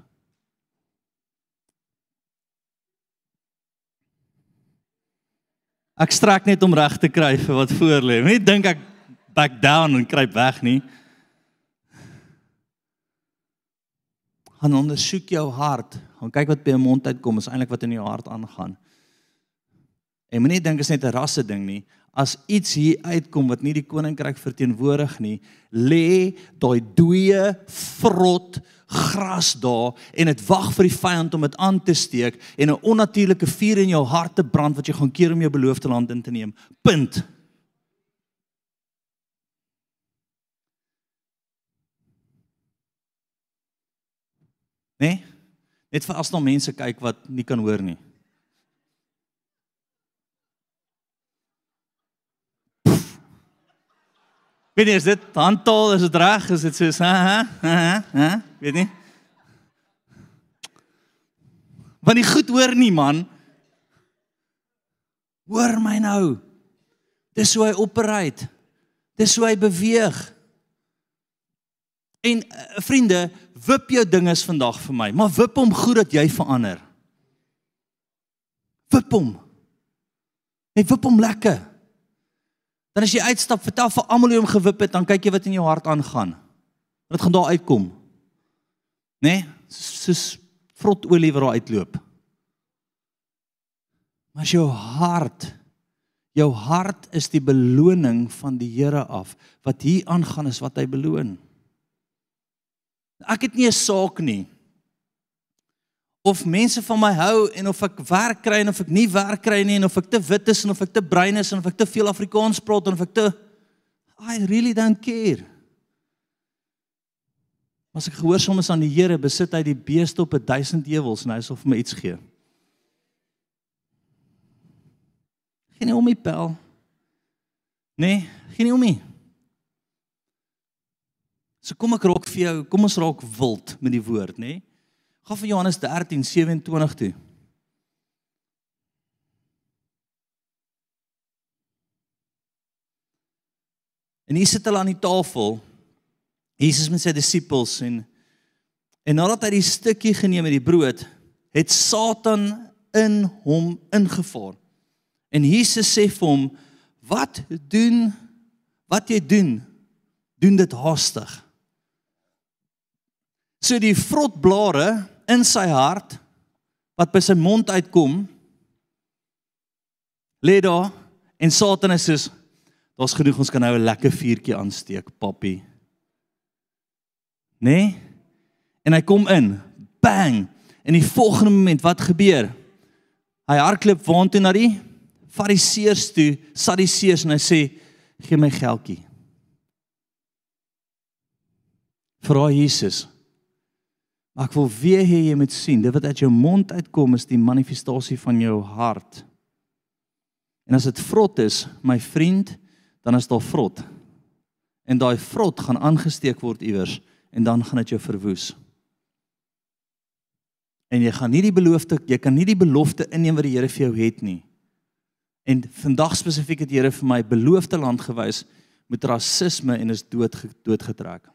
Ek strek net om reg te kry vir wat voor lê. Moenie dink ek back down en kruip weg nie. Gaan ondersoek jou hart. Gaan kyk wat by jou mond uitkom, is eintlik wat in jou hart aangaan. En moenie dink is net 'n rasse ding nie. As iets hier uitkom wat nie die koninkryk verteenwoordig nie, lê daai dooie vrot gras daar en dit wag vir die vyand om dit aan te steek en 'n onnatuurlike vuur in jou hart te brand wat jy gaan keer om jou beloofde land in te neem. Punt. Nee? Net vir as nog mense kyk wat nie kan hoor nie. Weet nie, is dit handtaal, is dit reg? Is dit ha ha ha ha? Weet nie. Want nie goed hoor nie man. Hoor my nou. Dis hoe hy operate. Dis hoe hy beweeg. En uh, vriende, wip jou dinges vandag vir my, maar wip hom goed dat jy verander. Wip hom. Net wip hom lekker. Dan as jy uitstap, vertel vir almal hoe hom gewip het, dan kyk jy wat in jou hart aangaan. Dit gaan daar uitkom. Né? Nee? Soos, soos vrotolie wat daar uitloop. Maar jou hart jou hart is die beloning van die Here af. Wat hier aangaan is wat hy beloon. Ek het nie 'n saak nie. Of mense van my hou en of ek werk kry en of ek nie werk kry nie en of ek te wit is en of ek te bruin is en of ek te veel Afrikaans praat en of ek te I really don't care. As ek gehoorsaam is aan die Here, besit hy die beeste op 'n duisend ewels en hy sal vir my iets gee. Geen nie om die pel. Nee, geen nie om nie. So kom ek raak vir jou, kom ons raak wild met die woord, nê? Nee? Gaan van Johannes 13:27 toe. En hier sit hulle aan die tafel. Jesus met sy disippels en en nadat hy die stukkie geneem het die brood, het Satan in hom ingevaar. En Jesus sê vir hom: "Wat doen wat jy doen? Doen dit haastig." So die vrotblare in sy hart wat by sy mond uitkom lê daar en Satan is soos daar's genoeg ons kan nou 'n lekker vuurtjie aansteek, papi. Né? Nee? En hy kom in. Bang. En die volgende oomblik wat gebeur? Hy hardloop waantoe na die Fariseërs toe, Sadduseërs en hy sê: "Gee my geldjie." Vra Jesus. Maar ek wil weer hê jy moet sien, dit wat uit jou mond uitkom is die manifestasie van jou hart. En as dit vrot is, my vriend, dan is daar vrot. En daai vrot gaan aangesteek word iewers en dan gaan dit jou verwoes. En jy gaan nie die belofte, jy kan nie die belofte inneem wat die Here vir jou het nie. En vandag spesifiek het die Here vir my beloofde land gewys met rasisme en is dood doodgetrek.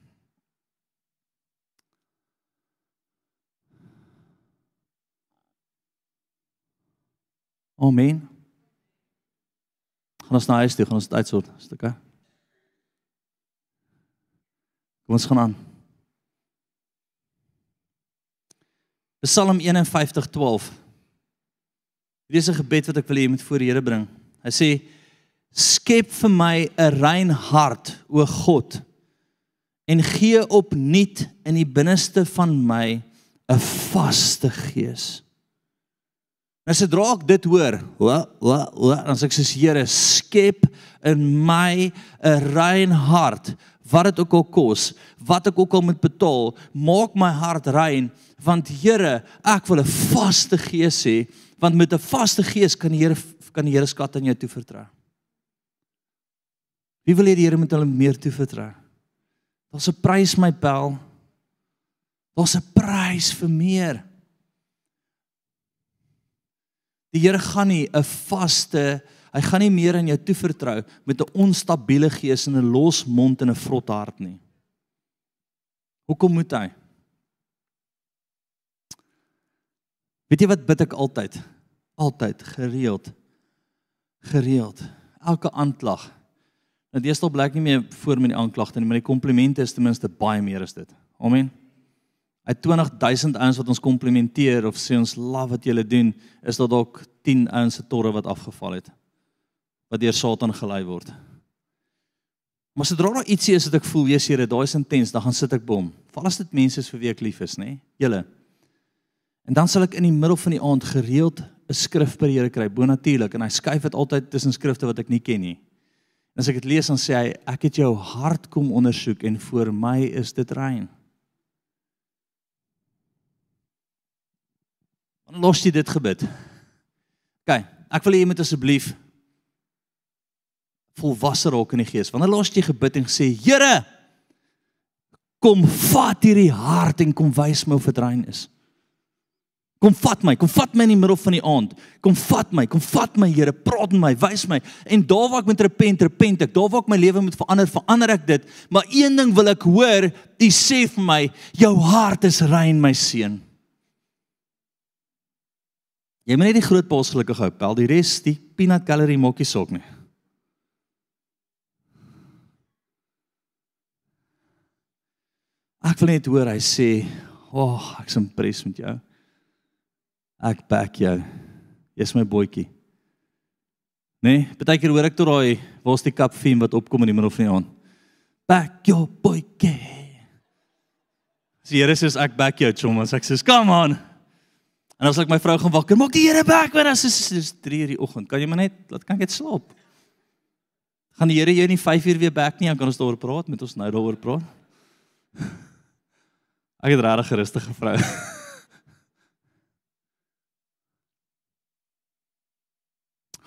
Amen. Gaan ons na huis toe, gaan ons dit uitsort, stukke. Kom ons gaan aan. Psalm 51:12. Hierdie is 'n gebed wat ek wil hê jy moet voor die Here bring. Hy sê: Skep vir my 'n rein hart, o God, en gee opnuut in die binneste van my 'n vaste gees. Nou sodra ek dit hoor, wa wa wa, dan sê ek soos Here, skep in my 'n rein hart, wat dit ook al kos, wat ek ook al moet betaal, maak my hart rein, want Here, ek wil 'n vaste gees hê, want met 'n vaste gees kan die Here kan die Here skat aan jou toevertrou. Wie wil hê die Here moet hulle meer toevertrou? Daar's 'n prys my pel. Daar's 'n prys vir meer. Die Here gaan nie 'n vaste, hy gaan nie meer aan jou toevertrou met 'n onstabiele gees en 'n los mond en 'n vrot hart nie. Hoekom moet hy? Weet jy wat bid ek altyd? Altyd gereeld. Gereeld. Elke aanklag. Nou deesdae bly ek nie meer voor met die aanklagte nie, maar die komplimente is ten minste baie meer as dit. Amen. Uit 20000 ouens wat ons komplimenteer of sê ons love wat julle doen, is daar dalk 10 ouens se torre wat afgeval het. Wat deur Satan gelei word. Maar sodra daar ietsie is wat ek voel, Jesus Here, daai is intens, dan gaan sit ek by hom. Val as dit mense is vir wie ek lief is, nê? Julle. En dan sal ek in die middel van die aand gereeld 'n skrif by die Here kry, bonatuurlik, en hy skuif dit altyd tussen skrifte wat ek nie ken nie. En as ek dit lees dan sê hy, ek het jou hart kom ondersoek en vir my is dit rein. Dan los jy dit gebid. OK, ek wil hê jy moet asseblief volwasse raak in die gees. Wanneer los jy gebid en sê, Here, kom vat hierdie hart en kom wys my of dit rein is. Kom vat my, kom vat my in die middel van die aand. Kom vat my, kom vat my Here, praat met my, wys my. En daar waar ek moet repent, repent ek. Daar waar ek my lewe moet verander, verander ek dit. Maar een ding wil ek hoor, U sê vir my, jou hart is rein, my seun. Jy moet net die groot paas gelukkig hou. Bel die res die peanut gallery mokkies ook nie. Ek wil net hoor hy sê, "O, oh, ek's impressed met jou. Ek back jou. Jy's my boetjie." Nê? Nee, Partykeer hoor ek tot daai waar's die kap fiem wat opkom in die middel van die aand. Back your boetjie. As die Here sê ek back jou, chom, as ek sê, "Come on." En as ek my vrou gaan wakker, maak die Here back want as is dis 3 uur die oggend. Kan jy maar net laat kan ek net slaap? Gaan die Here jou nie 5 uur weer back nie, dan kan ons daaroor praat, met ons nou daaroor praat. <laughs> Ek het regtig 'n rustige vrou. <laughs>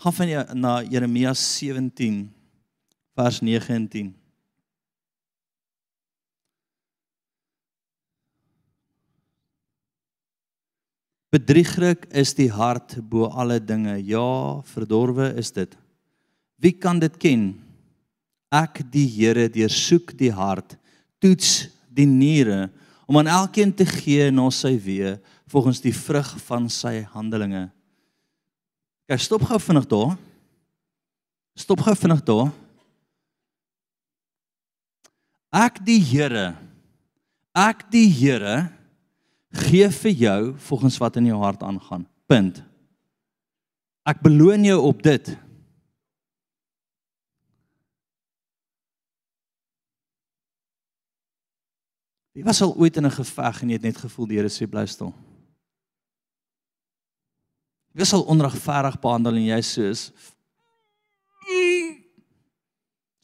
Gaan van jou na Jeremia 17 vers 9 en 10. Bedrieglik is die hart bo alle dinge. Ja, verdorwe is dit. Wie kan dit ken? Ek die Here deursoek die hart, toets die niere om aan elkeen te gee na sy weë volgens die vrug van sy handelinge. Kyk, stop gou vinnig daar. Stop gou vinnig daar. Ek die Here. Ek die Here gee vir jou volgens wat in jou hart aangaan. Punt. Ek beloon jou op dit. Wie was al ooit in 'n geveg en jy het net gevoel die Here sê bly stil? Wie was al onregverdig behandel en jy soos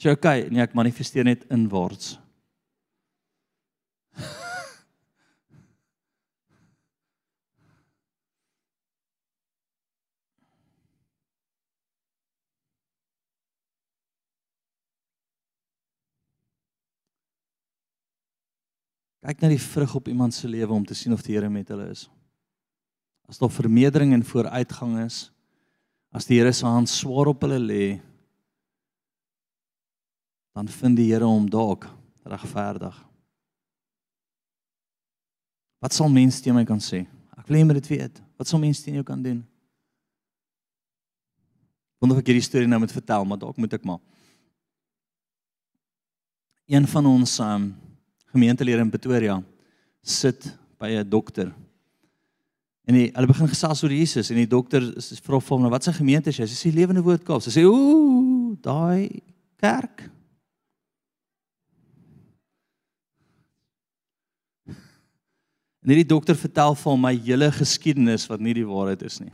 Jy okay, nee ek manifesteer net inwaarts. Kyk na die vrug op iemand se lewe om te sien of die Here met hulle is. As daar vermeerdering en vooruitgang is, as die Here se hand swaar op hulle lê, dan vind die Here hom dalk regverdig. Wat sal mense teen my kan sê? Ek wil hê jy moet dit weet. Wat sal mense teen jou kan doen? Wonder of ek hierdie storie nou moet vertel, maar dalk moet ek maar. Een van ons um, gemeentelede in Pretoria sit by 'n dokter. En die, hulle begin gesels oor Jesus en die dokter vra vir hom nou wat sy gemeente is. Hy sê Lewende Woord Kaap. Sy sê ooh, daai kerk. En hierdie dokter vertel vir hom my hele geskiedenis wat nie die waarheid is nie.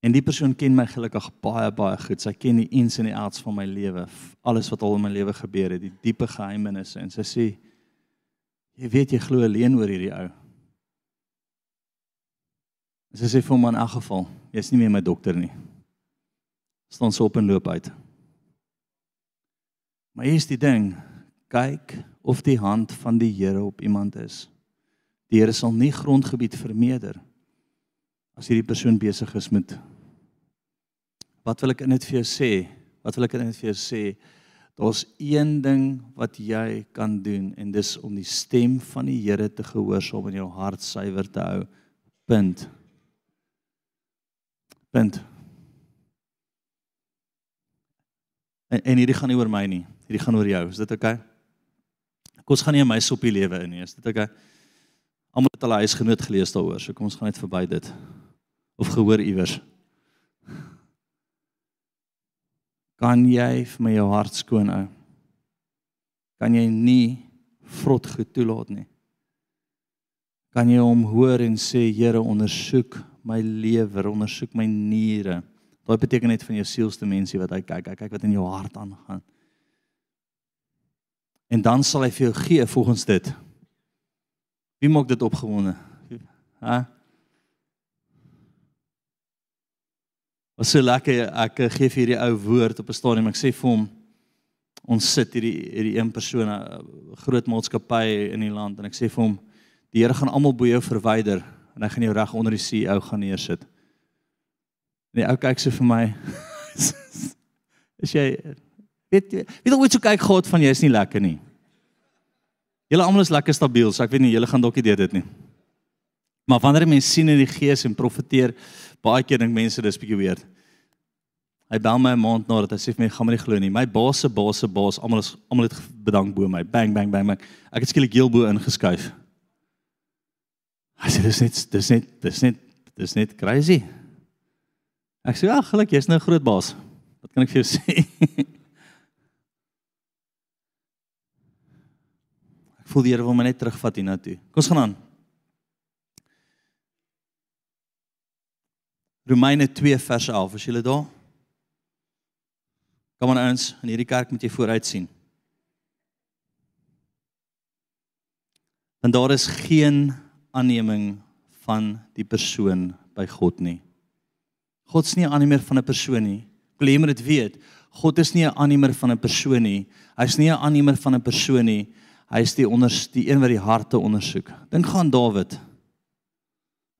En die persoon ken my gelukkig baie baie goed. Sy ken die ins en die outs van my lewe, alles wat al in my lewe gebeur het, die diepe geheimenisse en sy sê jy weet jy glo alleen oor hierdie ou. Sy sê vir hom in elk geval, jy's nie meer my dokter nie. Staan so op en loop uit. Maar hier is die ding, kyk of die hand van die Here op iemand is. Die Here sal nie grondgebied vermeerder as hierdie persoon besig is met wat wil ek in dit vir jou sê? Wat wil ek in dit vir jou sê? Daar's een ding wat jy kan doen en dis om die stem van die Here te gehoorsaam en jou hart suiwer te hou. Punt. Punt. En, en hierdie gaan nie oor my nie. Hierdie gaan oor jou. Is dit oukei? Okay? Kom ons gaan nie in my soppie lewe in nie. Is dit oukei? Okay? Almal het al 'n huisgenoot gelees daaroor, so kom ons gaan net verby dit. Of gehoor iewers. Kan jy vir my jou hart skoon hou? Kan jy nie vrot goed toelaat nie? Kan jy hom hoor en sê Here ondersoek my lewer, ondersoek my niere. Daai beteken net van jou sielste mensie wat hy kyk, hy kyk wat in jou hart aangaan. En dan sal hy vir jou gee volgens dit. Wie maak dit opgewonde? Hæ? Was so lekker ek gee vir hierdie ou woord op 'n stadium. Ek sê vir hom ons sit hierdie hierdie een persoon 'n groot maatskappy in die land en ek sê vir hom die Here gaan almal bo jou verwyder en hy gaan jou reg onder die CEO gaan neersit. En die ou kyk so vir my. <laughs> is jy weet weet hoe jy kyk God van jy is nie lekker nie. Julle almal is lekker stabiel, so ek weet nie julle gaan dalk nie dit nie. Maar wanneer mense sien in die gees en profeteer, baie keer dink mense dis bietjie weird. Hy bel my 'n maand na dat hy sê vir my gaan my nie glo nie. My baas se baas se baas, almal is almal het bedank bo my. Bang bang bang bang. Ek het skielik heel bo ingeskuif. Hy sê dis net dis net dis net dis net crazy. Ek sê ja, gelukkig jy's nou groot baas. Wat kan ek vir jou <laughs> sê? ek voel die Here wil my net terugvat hiernatoe. Kom ons gaan aan. Romeine 2 vers 11, as jy daar? Kom aan ons, in hierdie kerk moet jy vooruit sien. Want daar is geen aanneming van die persoon by God nie. God's nie 'n aannemer van 'n persoon nie. Ek wil jy moet dit weet. God is nie 'n aannemer van 'n persoon nie. Hy's nie 'n aannemer van 'n persoon nie. Hy is die onderste die een wat die harte ondersoek. Dink gaan Dawid.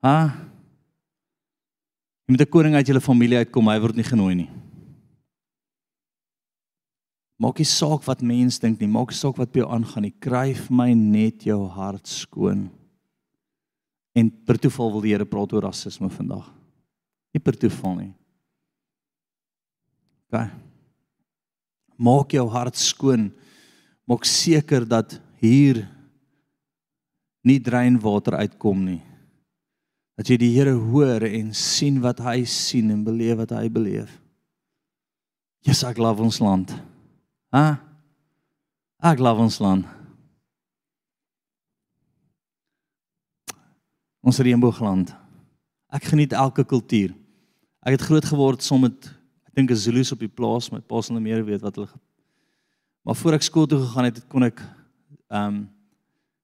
Ha? Jy moet 'n koning uit julle familie uitkom, hy word nie genooi nie. Maak nie saak wat mense dink nie, maak nie saak wat by jou aangaan nie. Kryf my net jou hart skoon. En per toeval wil die Here praat oor rasisme vandag. Nie per toeval nie. OK. Maak jou hart skoon. Maak seker dat hier nie dreinwater uitkom nie. Dat jy die Here hoor en sien wat hy sien en beleef wat hy beleef. Jesus, ek love ons land. Ha? Ek love ons land. Ons reënboogland. Ek geniet elke kultuur. Ek het groot geword saam met ek dink 'n Zulu's op die plaas, my pa sal meer weet wat hulle Maar voor ek skool toe gegaan het, kon ek ehm um,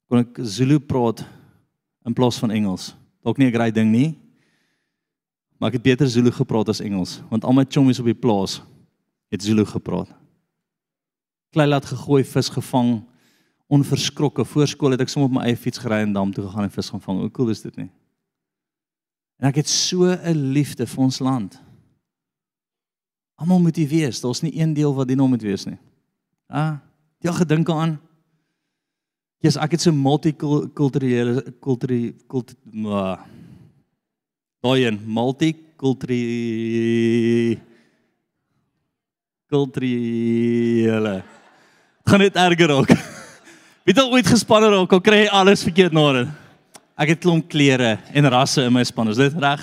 kon ek Zulu praat in plaas van Engels. Dalk nie 'n great ding nie. Maar ek het beter Zulu gepraat as Engels, want al my chommies op die plaas het Zulu gepraat. Klei laat gegooi, vis gevang, onverskrokke. Voor skool het ek sommer op my eie fiets gery en dam toe gegaan en vis gaan vang. Hoe cool is dit nie? En ek het so 'n liefde vir ons land. Almal moet hier wees. Daar's nie een deel wat nie nou moet wees nie. Ah, jy gedink aan? Jesus, ek het so multikulturele kulturele kult daai een multikulturele kulturele gaan net erger raak. <laughs> Wie het ooit gespanne raak, al kry jy alles verkeerd na dit. Ek het klomp klere en rasse in my span. Is dit reg?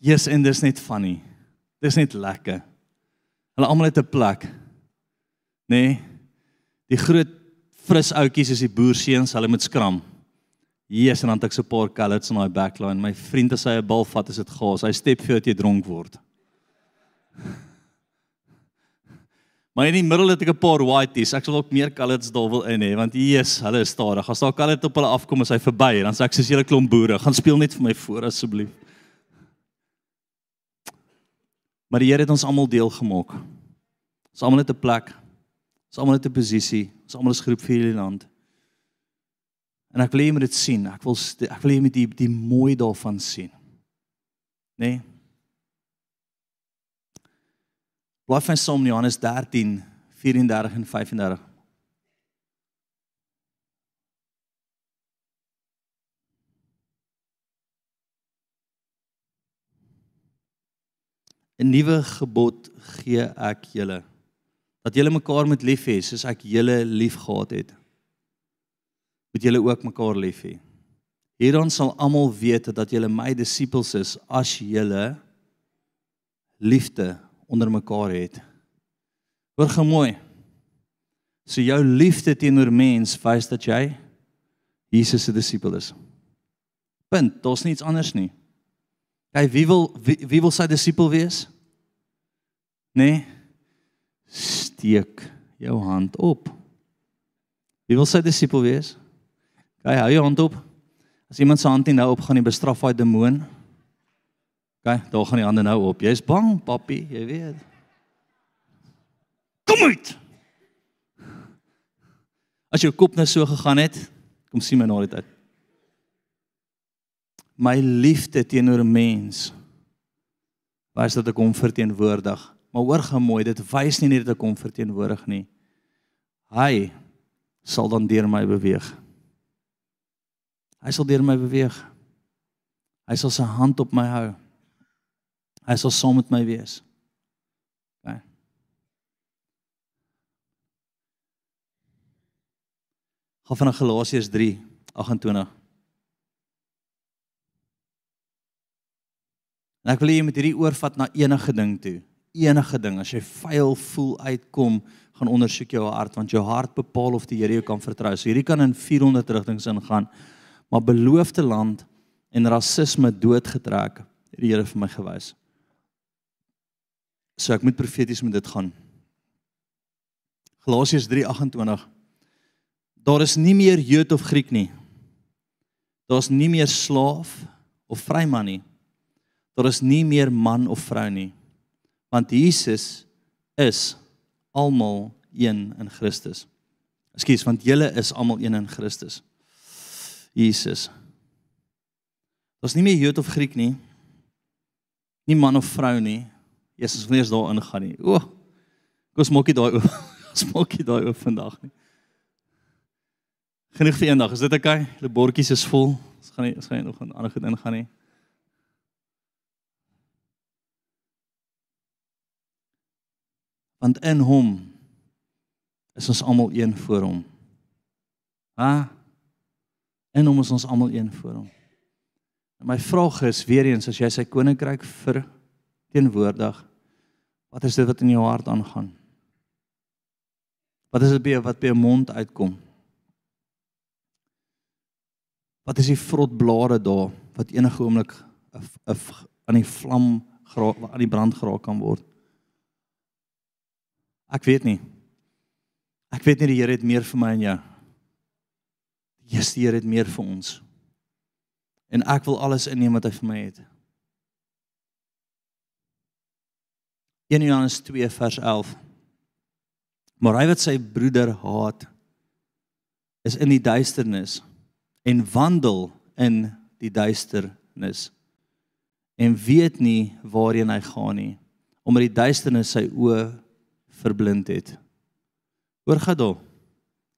Yes, en dis net funny. Dis net lekker. Hulle almal het 'n plek. Nê? Nee, die groot fris ouetjies is die boerseuns, hulle moet skram. Yes, en dan het ek so 'n paar colours in daai backline. My vriend as hy 'n bal vat, is dit gas. Hy step vir jou dat jy dronk word. <laughs> Maar in die middel het ek 'n paar whiteys. Ek sal ook meer colours daar wil in hê want yes, hulle is stadig. As daar colour op hulle afkom as hy verby, dan sê ek soos julle klomp boere, gaan speel net vir my voor asseblief. Maar die Here het ons almal deel gemaak. Ons almal het 'n plek. Ons almal het 'n posisie. Ons almal is groep vir hierdie land. En ek wil hê jy moet dit sien. Ek wil ek wil hê jy moet die die mooi daarvan sien. Nê? Nee? Blaai van Psalm Johannes 13 34 en 35. "’n Nuwe gebod gee ek julle, dat julle mekaar moet lief hê soos ek julle liefgehad het. Moet julle ook mekaar lief hê. Hierdan sal almal weet dat julle my disippels is as julle liefde onder mekaar het. Hoor gou mooi. So jou liefde teenoor mens wys dat jy Jesus se disipel is. Punt. Daar's niks anders nie. Hy wie wil wie, wie wil sy disipel wees? Nee. Steek jou hand op. Wie wil sy disipel wees? Kyk, hou jou hand op. As iemand se hand nie nou opgaan nie, bestraf hy demoon. Kyk, daar gaan die hande nou op. Jy's bang, papi, jy weet. Kom uit. As jou kop nou so gegaan het, kom sien my na dit uit. My liefde teenoor mens wys dat ek hom verteenwoordig. Maar hoor gou mooi, dit wys nie net dat ek hom verteenwoordig nie. Hy sal dan deur my beweeg. Hy sal deur my beweeg. Hy sal sy hand op my hou. Hy sal saam met my wees. OK. Gaan van Galasiërs 3:28. En ek wil hê jy moet hierdie oorvat na enige ding toe. Enige ding as jy vuil voel uitkom, gaan ondersoek jou hart want jou hart bepaal of die Here jou kan vertrou. So hierdie kan in 400 rigtings ingaan. Maar beloofde land en rasisme doodgetrek, het die Here vir my gewys. So ek moet profeties met dit gaan. Galasiërs 3:28. Daar is nie meer Jood of Griek nie. Daar's nie meer slaaf of vryman nie. Daar is nie meer man of vrou nie. Want Jesus is almal een in Christus. Ekskuus, want julle is almal een in Christus. Jesus. Daar's nie meer Jood of Griek nie. Nie man of vrou nie. Jesus wil nie eens daar ingaan nie. O. Kom ons maak dit daai oop. Ons maak dit daai oop vandag nie. Genoeg vir eendag. Is dit oukei? Okay? Die bordjies is vol. Ons gaan nie ons gaan nie nog aan ander goed ingaan nie. Want in hom is ons almal een voor hom. Ha? In hom is ons almal een voor hom. En my vraag is weer eens as jy sy koninkryk vir teenwoordig, wat is dit wat in jou hart aangaan? Wat is dit by wat by jou mond uitkom? Wat is die vrot blare daar wat enige oomblik 'n aan die vlam geraak aan die brand geraak kan word? Ek weet nie. Ek weet nie die Here het meer vir my en jou. Jesus die Here het meer vir ons. En ek wil alles inneem wat hy vir my het. 1 Johannes 2 vers 11. Maar hy wat sy broeder haat is in die duisternis en wandel in die duisternis en weet nie waarheen hy gaan nie omdat die duisternis sy oë verblind het. Hoor daar.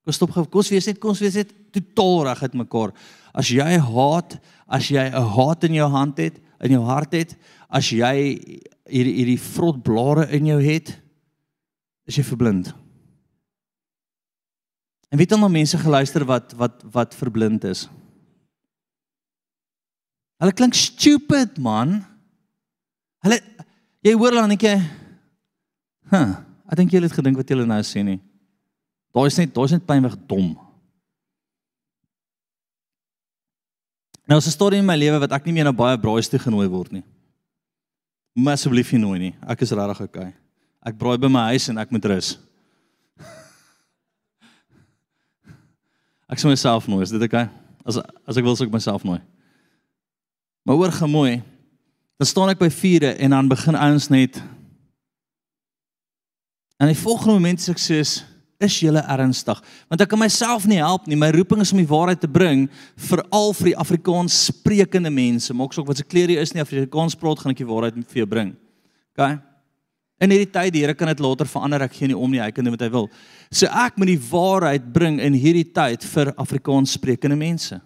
Kom stop gou. Kom wees net kom wees net totaal reg uit mekaar. As jy haat, as jy 'n haat in jou hand het, in jou hart het, as jy hierdie hierdie vrot blare in jou het, is jy verblind. En weet al na mense geluister wat wat wat verblind is. Hulle klink stupid man. Hulle jy hoor dan net jy Huh, ek dink julle het gedink wat julle nou sê nie. Daai is net daai is net pynweg dom. Nou is 'n storie in my lewe wat ek nie meer na baie braaiste toe genooi word nie. Maar asseblief nie nooi nie. Ek is regtig okay. Ek braai by my huis en ek moet rus. Ek sê myself nooi, is dit okay? As as ek wil sou ek myself nooi. Maar hoor gemooi. Dan staan ek by vure en dan begin ouens net En die volgende oomblik sê ek soos is julle ernstig? Want ek kan myself nie help nie. My roeping is om die waarheid te bring veral vir die Afrikaans sprekende mense. Maak sop wat se kleer jy is nie Afrikaans praat gaan ek die waarheid vir jou bring. OK? In hierdie tyd die Here kan dit later verander. Ek gee nie om nie. Hy kan doen wat hy wil. So ek moet die waarheid bring in hierdie tyd vir Afrikaans sprekende mense.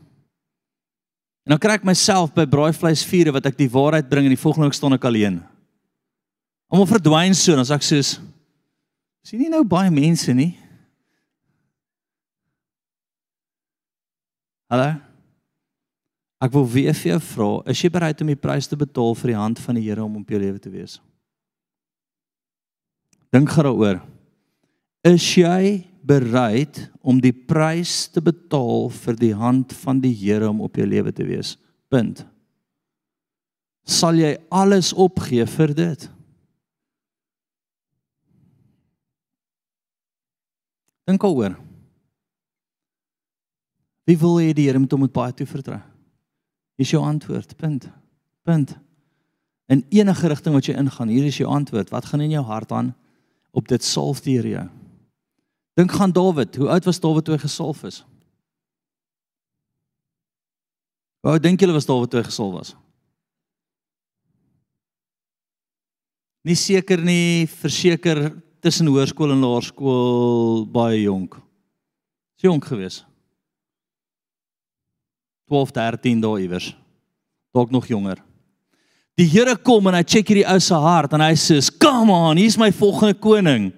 En dan kry ek myself by braaivleisvure wat ek die waarheid bring en die volgende week staan ek alleen. Almal verdwyn so en sê ek soos sien nie nou baie mense nie. Hallo. Ek wil weer vir jou vra, is jy bereid om die prys te betaal vir die hand van die Here om op jou lewe te wees? Dink gou daaroor. Is jy bereid om die prys te betaal vir die hand van die Here om op jou lewe te wees? Punt. Sal jy alles opgee vir dit? Dink daaroor. Wie wil hê die Here moet hom met baie toe vertrou? Hier is jou antwoord. Punt. Punt. In enige rigting wat jy ingaan, hier is jou antwoord. Wat gaan in jou hart aan op dit salf die Here jou? Dink gaan Dawid. Hoe oud was Dawid toe hy gesalf is? Hoe oud dink julle was Dawid toe hy gesalf was? Nie seker nie, verseker tussen hoërskool en laerskool baie jonk. Is jonk geweest. 12, 13 daar iewers. Dalk nog jonger. Die Here kom en hy check hierdie ou se hart en hy sê, "Come on, hier's my volgende koning."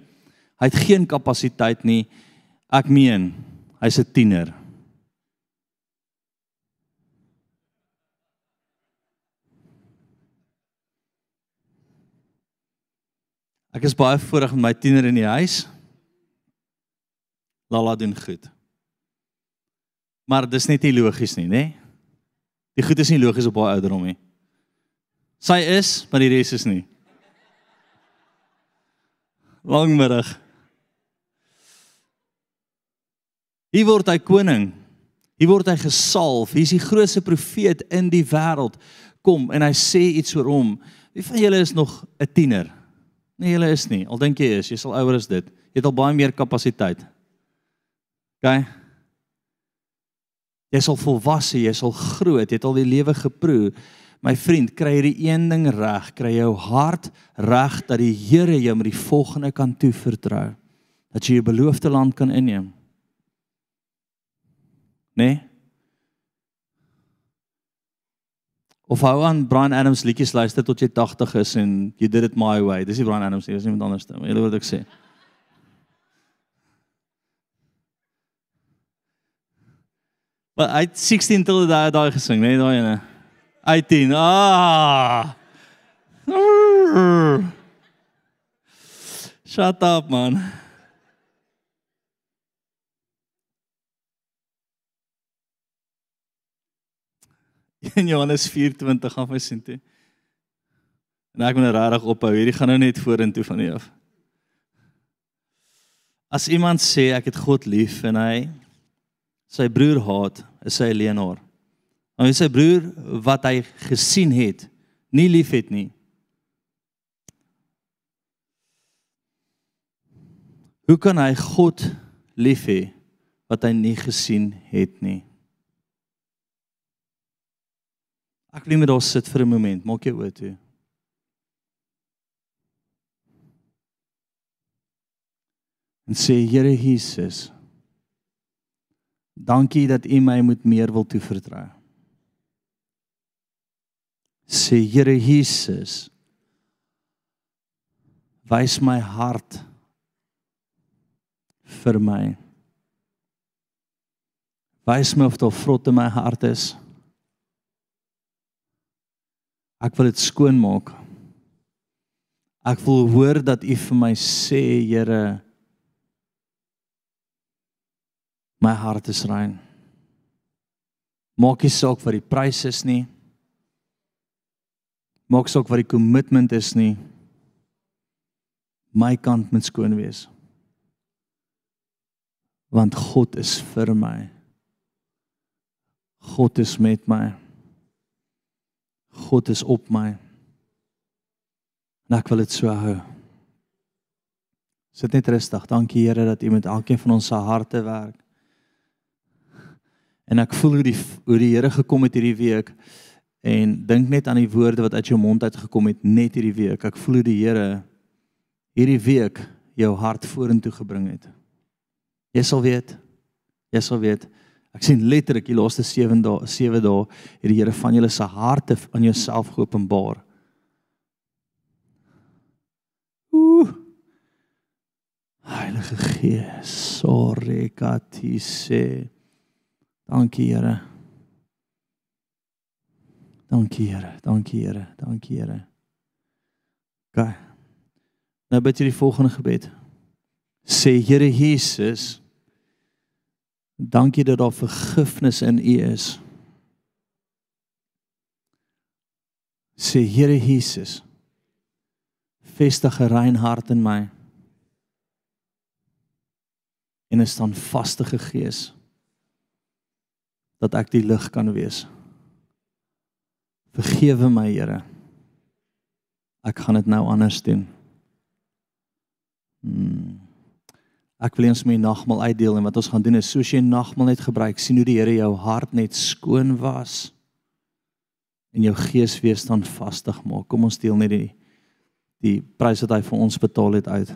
Hy het geen kapasiteit nie. Ek meen, hy's 'n tiener. Ek is baie voorreg met my tiener in die huis. Lala doen goed. Maar dis net nie logies nie, nê? Die goed is nie logies op haar ouderdom nie. Sy is, maar die res is nie. Langmiddag. Hier word hy koning. Hier word hy gesalf. Hy's die grootste profeet in die wêreld. Kom en hy sê iets oor hom. Wie van julle is nog 'n tiener? Nee, julle is nie. Al dink jy is, jy sal ouer as dit. Jy het al baie meer kapasiteit. OK. Jy sal volwasse, jy sal groot, jy het al die lewe geproe. My vriend, kry jy die een ding reg, kry jou hart reg dat die Here jou met die volgende kan toevertrou. Dat jy 'n beloofde land kan inneem. Nee? Of hou aan Brian Adams liedjies luister tot jy 80 is en you did it my way. Dis nie Brian Adams nie, dis iemand anders nie. Jy weet wat ek sê. Maar hy het 16 til daai daai gesing, nee, daai ene. 18. Ah. Shut up man. <laughs> In Johannes 4:20 gaan my sien toe. En ek moet nou regtig ophou. Hierdie gaan nou net vorentoe van hier af. As iemand sê ek het God lief en hy sy broer haat, is hy 'n leienaar. En sy broer wat hy gesien het, nie liefhet nie. Hoe kan hy God lief hê wat hy nie gesien het nie? Ek wil net daar sit vir 'n oomblik, maak jou oë toe. En sê Here Jesus, dankie dat U my moet meer wil toevertrou. Sê Here Jesus, wys my hart vir my. Wys my of daar vrot in my hart is. Ek wil dit skoon maak. Ek wil hoor dat U vir my sê, Here, my hart is rein. Maak nie saak wat die prys is nie. Maak saak wat die kommitment is nie. My kant moet skoon wees. Want God is vir my. God is met my. God is op my. En ek wil dit so hou. Sit net rustig. Dankie Here dat U met elkeen van ons se harte werk. En ek voel hoe die hoe die Here gekom het hierdie week en dink net aan die woorde wat uit jou mond uit gekom het net hierdie week. Ek voel hoe die Here hierdie week jou hart vorentoe gebring het. Jy sal weet. Jy sal weet. Ek sien letterlik die laaste 7 dae 7 dae het die Here van julle se harte aan jouself geopenbaar. Ooh. Heilige Gees, sorry katise. Dankie Here. Dankie Here. Dankie Here. Dankie Here. OK. Nou bid jy die volgende gebed. Sê Here Jesus, dankie dat daar vergifnis in U is. Sê Here Jesus, vestig 'n rein hart in my. En 'n standvaste gees dat ek die lig kan wees. Vergewe my, Here. Ek gaan dit nou anders doen. Hmm. Ek wil eens my nagmaal uitdeel en wat ons gaan doen is soos jy nagmaal net gebruik, sien hoe die Here jou hart net skoon was en jou gees weer standvastig maak. Kom ons deel net die die prys wat hy vir ons betaal het uit.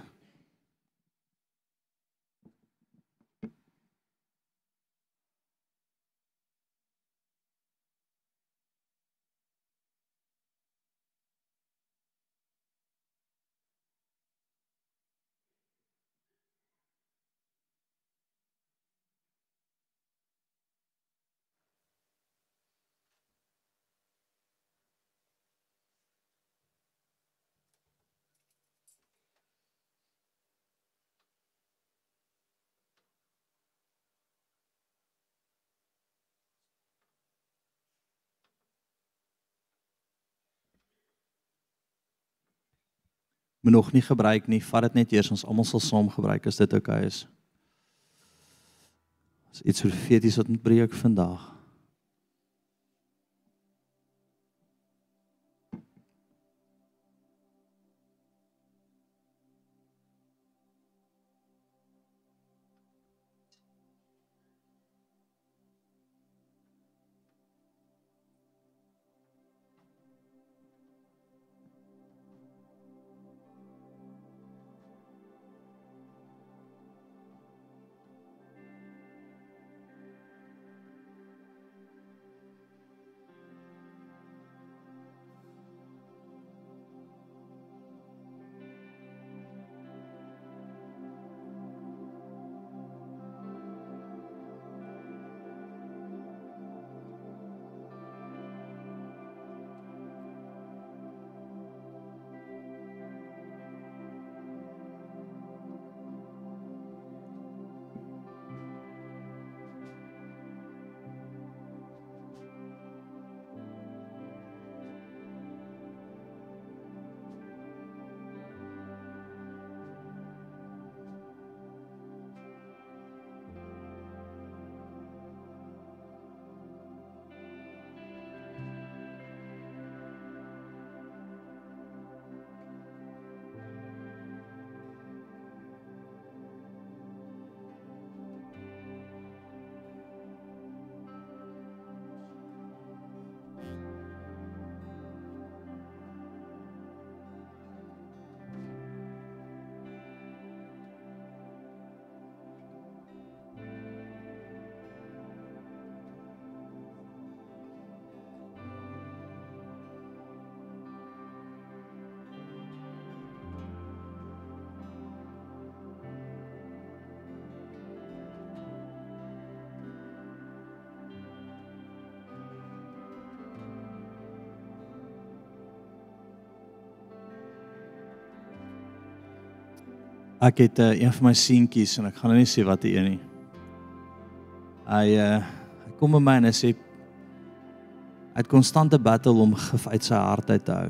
Moet nog nie gebruik nie. Vat dit net eers ons almal sal saam gebruik as dit oukei okay is. Dis iets profeties wat moet breek vandag. Ek het uh, een van my seentjies en ek gaan nou nie sê wat hy een nie. Hy uh hy kom by my en hy sê hy het konstante battle om gif uit sy hart uit te hou.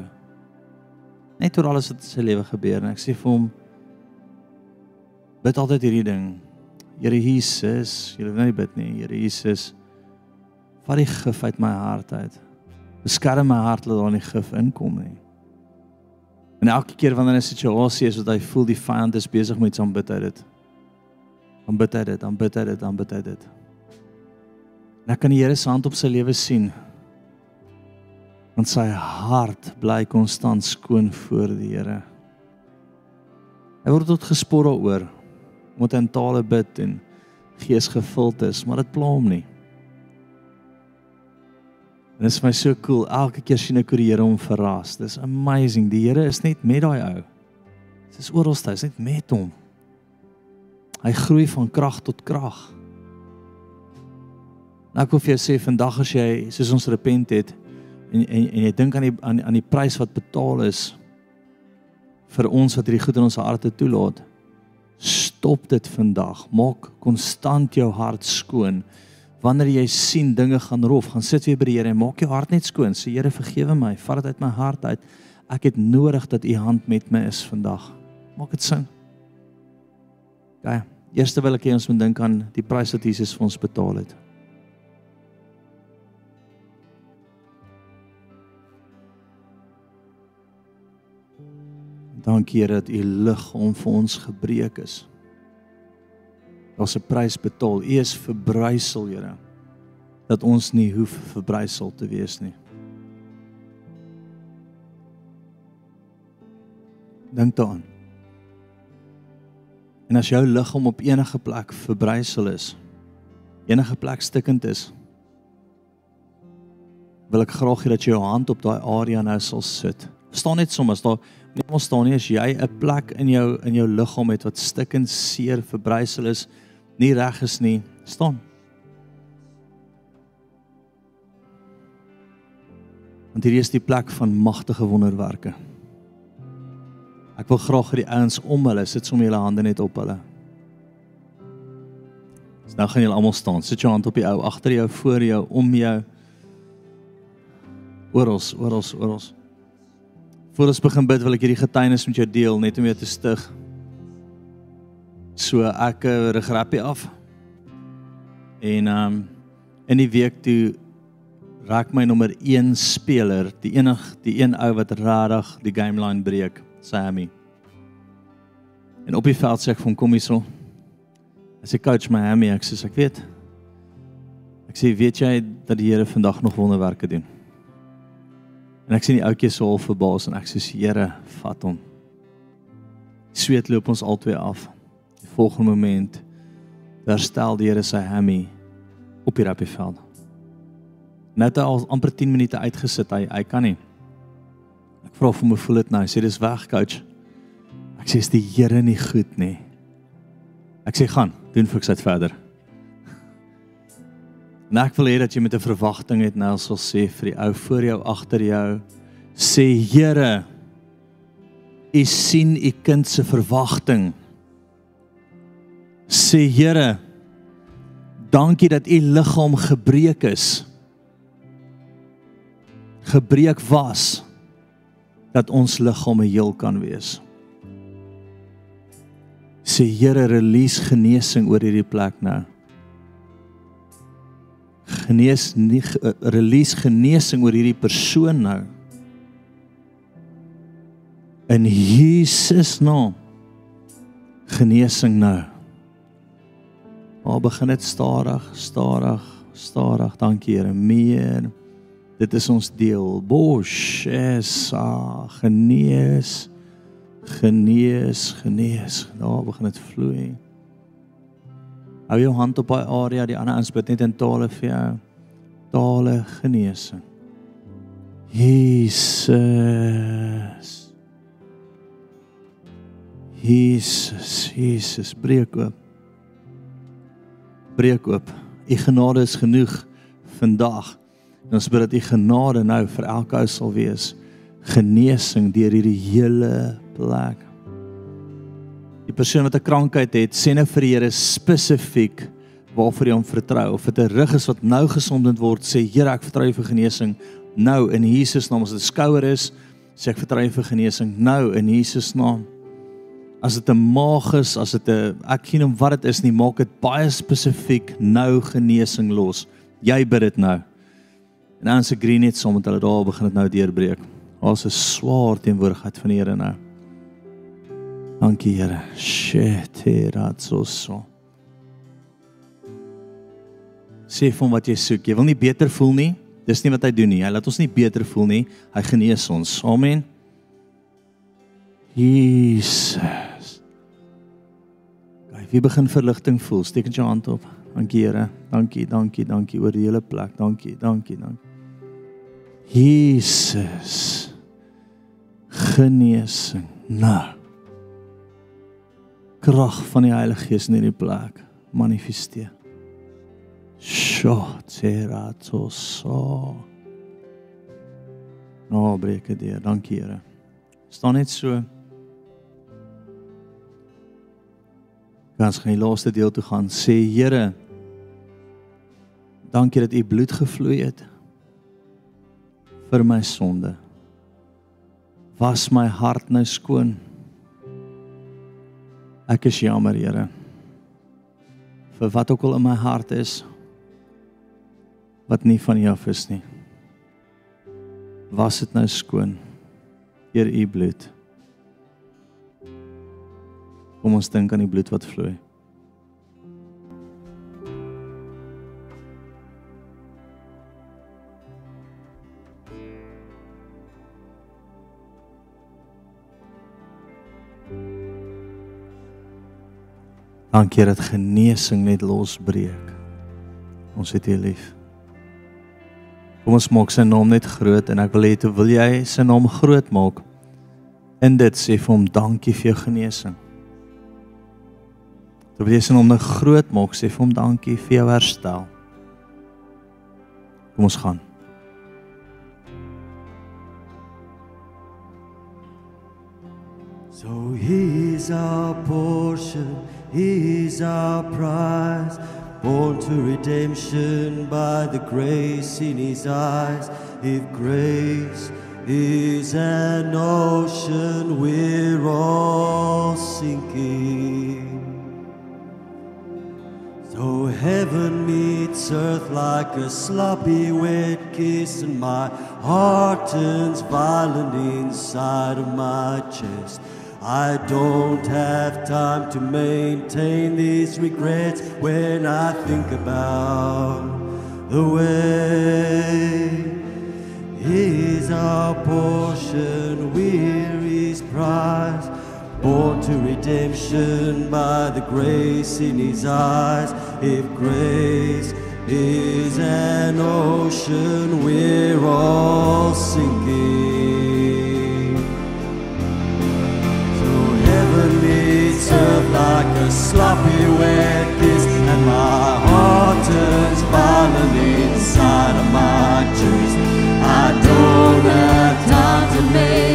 Net oor alles wat in sy lewe gebeur en ek sê vir hom bid altyd hierdie ding. Here Jesus, jy hoef nou nie bid nie. Here Jesus, vat die gif uit my hart uit. Beskerm my hart dat daar nie gif inkom nie. En elke keer wanneer 'n situasie is wat hy voel die vyand is besig met iets om bid uit dit. Dan bid hy dit, dan bid hy dit, dan bid hy dit. En ek kan die Here se hand op sy lewe sien. Want sy hart bly konstant skoon voor die Here. Hy word tot gespor daaroor omdat hy in tale bid en gees gevuld is, maar dit pla hom nie. En dit is vir my so cool. Elke keer sien ek hoe die Here hom verras. Dis amazing. Die Here is net met daai ou. Dit is oral hy is net met hom. Hy groei van krag tot krag. Nou ek wil vir jou sê vandag as jy soos ons repent het en en, en jy dink aan die aan, aan die prys wat betaal is vir ons wat hierdie goed in ons harte toelaat. Stop dit vandag. Maak konstant jou hart skoon. Wanneer jy sien dinge gaan rof, gaan sit weer by die Here en maak jou hart net skoon. Sê Here, vergewe my. Vat dit uit my hart uit. Ek het nodig dat u hand met my is vandag. Maak dit sin. Ja, eerste wil ek hê ons moet dink aan die prys wat Jesus vir ons betaal het. Dankie Here dat u liggaam vir ons gebreek is. Daar's 'n prys betaal. U is verbrysel, Here. Dat ons nie hoef verbrysel te wees nie. Dink daaraan. En as jou liggaam op enige plek verbrysel is, enige plek stikkend is, wil ek graag hê dat jy jou hand op daai area nou sal sit. Staan net soms daar nie ons staan nie as jy 'n plek in jou in jou liggaam het wat stikkend seer verbrysel is, nie reg is nie, staan. Want hier is die plek van magtige wonderwerke. Ek wil graag hê die ouens om hulle sit sommer julle hande net op hulle. So nou gaan julle almal staan. Sit jou hand op die ou agter jou, voor jou, om jou. Oral, oral, oral. Voor ons begin bid wil ek hierdie getuienis met jou deel net om jou te stig. So ek eh, rig rappie af. En um, in die week toe raak my nommer 1 speler, die enig die een ou wat rarig die game line breek, Sammy. En op die veld sê ek hom kom hierso. Hy sê coach Miami, ek sê ek weet. Ek sê weet jy dat die Here vandag nog wonderwerke doen? En ek sien die ouetjie so half verbaas en ek sê Here, vat hom. Sweet loop ons albei af. Volgende oomblik herstel die Here sy hammy op die rappieveld. Net al amper 10 minute uitgesit, hy hy kan nie. Ek vra vir my voel dit nou. Hy sê dis weg, coach. Ek sê is die Here nie goed nie. Ek sê gaan, doen fiks uit verder. En ek wil hê dat jy met 'n verwagting het nou sal sê vir die ou voor jou, agter jou, sê Here, U sien U kind se verwagting. Sê Here, dankie dat U liggaam gebreek is. Gebreek was dat ons liggame heel kan wees. Sê Here, release genesing oor hierdie plek nou genees nie uh, release genesing oor hierdie persoon nou. In Jesus naam genesing nou. Maar begin dit stadig, stadig, stadig. Dankie Here. Meer. Dit is ons deel. Bosh, esa, genees. Genees, genees. Daar begin dit vloei. Hou jou hand op daai area, die ander aanspreek net in tale vir jou. Tale genesing. Jesus. Jesus, Jesus, breek oop. Breek oop. U genade is genoeg vandag. En ons bid dat u genade nou vir elke ou sal wees. Genesing deur hierdie hele plek die persoon wat 'n krankheid het, sê nou vir die Here spesifiek waarvoor jy hom vertrou. Of dit 'n rug is wat nou gesond word, sê Here, ek vertrou vir genesing nou in Jesus naam. As dit 'n skouer is, sê ek vertrou vir genesing nou in Jesus naam. As dit 'n maag is, as dit 'n ek sien hom wat dit is nie, maak dit baie spesifiek nou genesing los. Jy bid dit nou. En dan se green net sommer hulle daar begin dit nou deurbreek. Daar's 'n swaar teenwoordigheid van die Here nou. Dankie Here. Sheteratsoso. Sê vir hom wat jy soek. Jy wil nie beter voel nie. Dis nie wat hy doen nie. Hy laat ons nie beter voel nie. Hy genees ons. Amen. Jesus. Wie begin verligting voel? Steek net jou hand op. Dankie Here. Dankie, dankie, dankie oor die hele plek. Dankie, dankie, dankie. Jesus. Genesing. Nou krag van die Heilige Gees in hierdie plek manifesteer. Shoterato. Nou breek dit deur. Dankie Here. Staan net so. Gans gaan die laaste deel toe gaan. Sê Here, dankie dat u bloed gevloei het vir my sonde. Was my hart nou skoon. Ek is jammer, Here. Vir wat ook al in my hart is wat nie van U af is nie. Was dit nou skoon deur U bloed? Kom ons dink aan die bloed wat vloei. Dankie dat genesing net losbreek. Ons het U lief. Kom ons maak sy naam net groot en ek wil hê toe wil jy sy naam groot maak. In dit sê vir hom dankie vir jou genesing. Wil jy sy naam nou groot maak, sê vir hom dankie vir jou herstel. Kom ons gaan. So he's our portion, he's our prize, born to redemption by the grace in his eyes. If grace is an ocean we're all sinking. So heaven meets earth like a sloppy wet kiss, and my heart turns violent inside of my chest. I don't have time to maintain these regrets when I think about the way is our portion, his prize. Born to redemption by the grace in his eyes. If grace is an ocean, we're all sinking. So heaven meets earth like a sloppy wet kiss, and my heart turns violent inside of my chest. I don't have time to maintain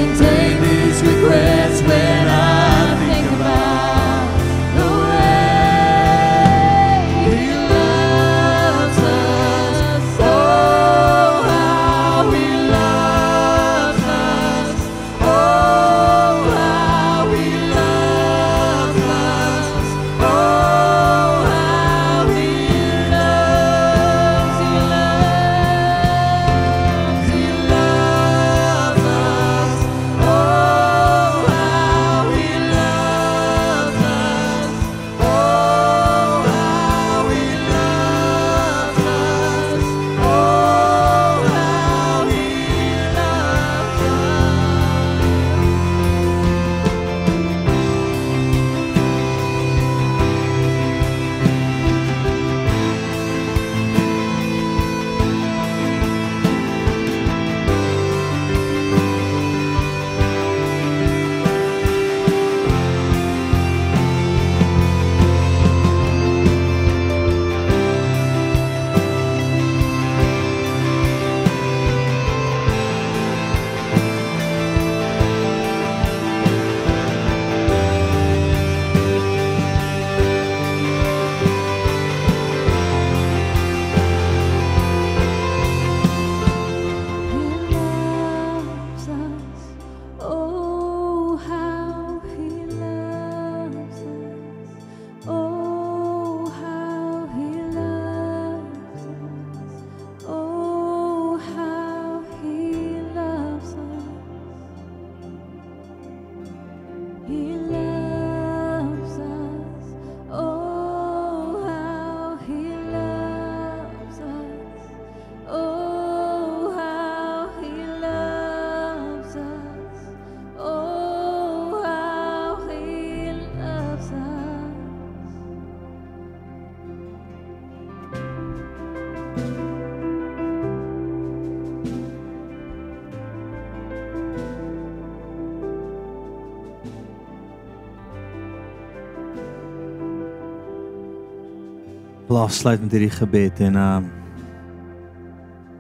wil afsluit met hierdie gebed en ehm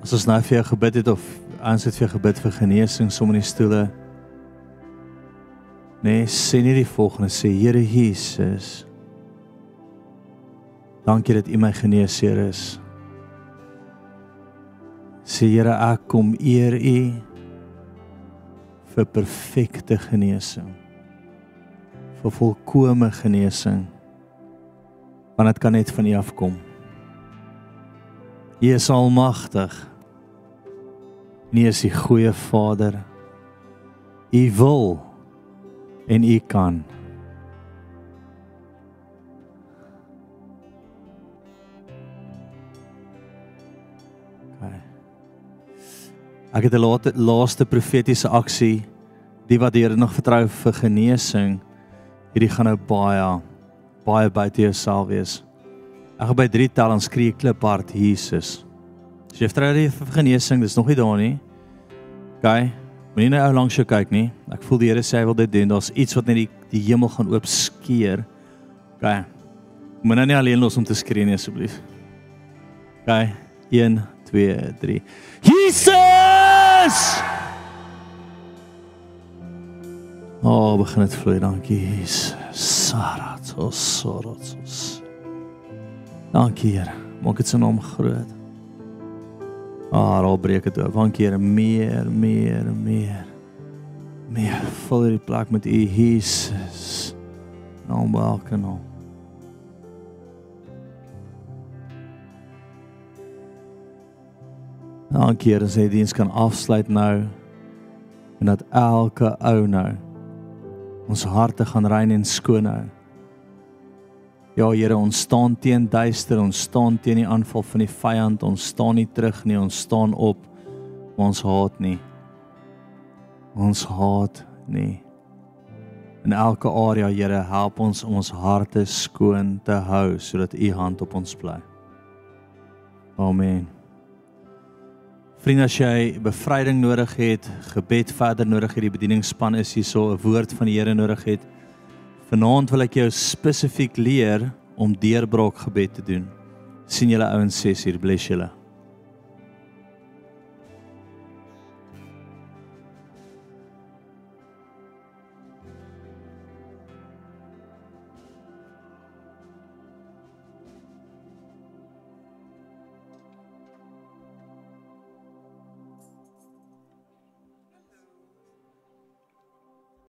as ons nou vir jou gebid het of ons het vir jou gebid vir genesing sommer in die stoele. Nee, sê nie die volgende sê Here Jesus. Dankie dat U my geneesheer is. Sê Here ek kom eer U vir perfekte genesing. Vir volkomme genesing want dit kan net van U afkom. U is almagtig. U is die goeie Vader. U wil en U kan. Ek het late, laaste profetiese aksie die wat die Here nog vertrou vir genesing. Hierdie gaan nou baie baie buite jouself wees. Ek gaan by 3 tel en skree kliphard Jesus. As jy die vir genesing, dis nog nie daar nie. OK. Moenie nou ou langs jou kyk nie. Ek voel die Here sê hy wil dit doen. Daar's iets wat net die die hemel gaan oop skeer. OK. Moenie nou nie alleen los om te skree nie asseblief. OK. 1 2 3. Jesus! O, oh, begin dit vloei. Dankie Jesus. Saratos sorotos. Dankie Here. Maak dit se naam groot. Ah, daar breek dit oop. Dankie Here, meer, meer, meer. Meer vul hierdie plek met U Jesus. Naam welke naam. Dankie Here, sê diens kan afsluit nou en dat elke ou nou ons harte gaan rein en skoon hou. Ja Here, ons staan teen duister, ons staan teen die aanval van die vyand, ons staan nie terug nie, ons staan op. Maar ons haat nie. Ons haat nie. In elke area, Here, help ons om ons harte skoon te hou sodat U hand op ons bly. Amen. Vriende, as jy bevryding nodig het, gebed verder nodig het, die bedieningspan is hier so 'n woord van die Here nodig het. Vanaand wil ek jou spesifiek leer om deurbraak gebed te doen. sien julle ouens 6 uur bless julle.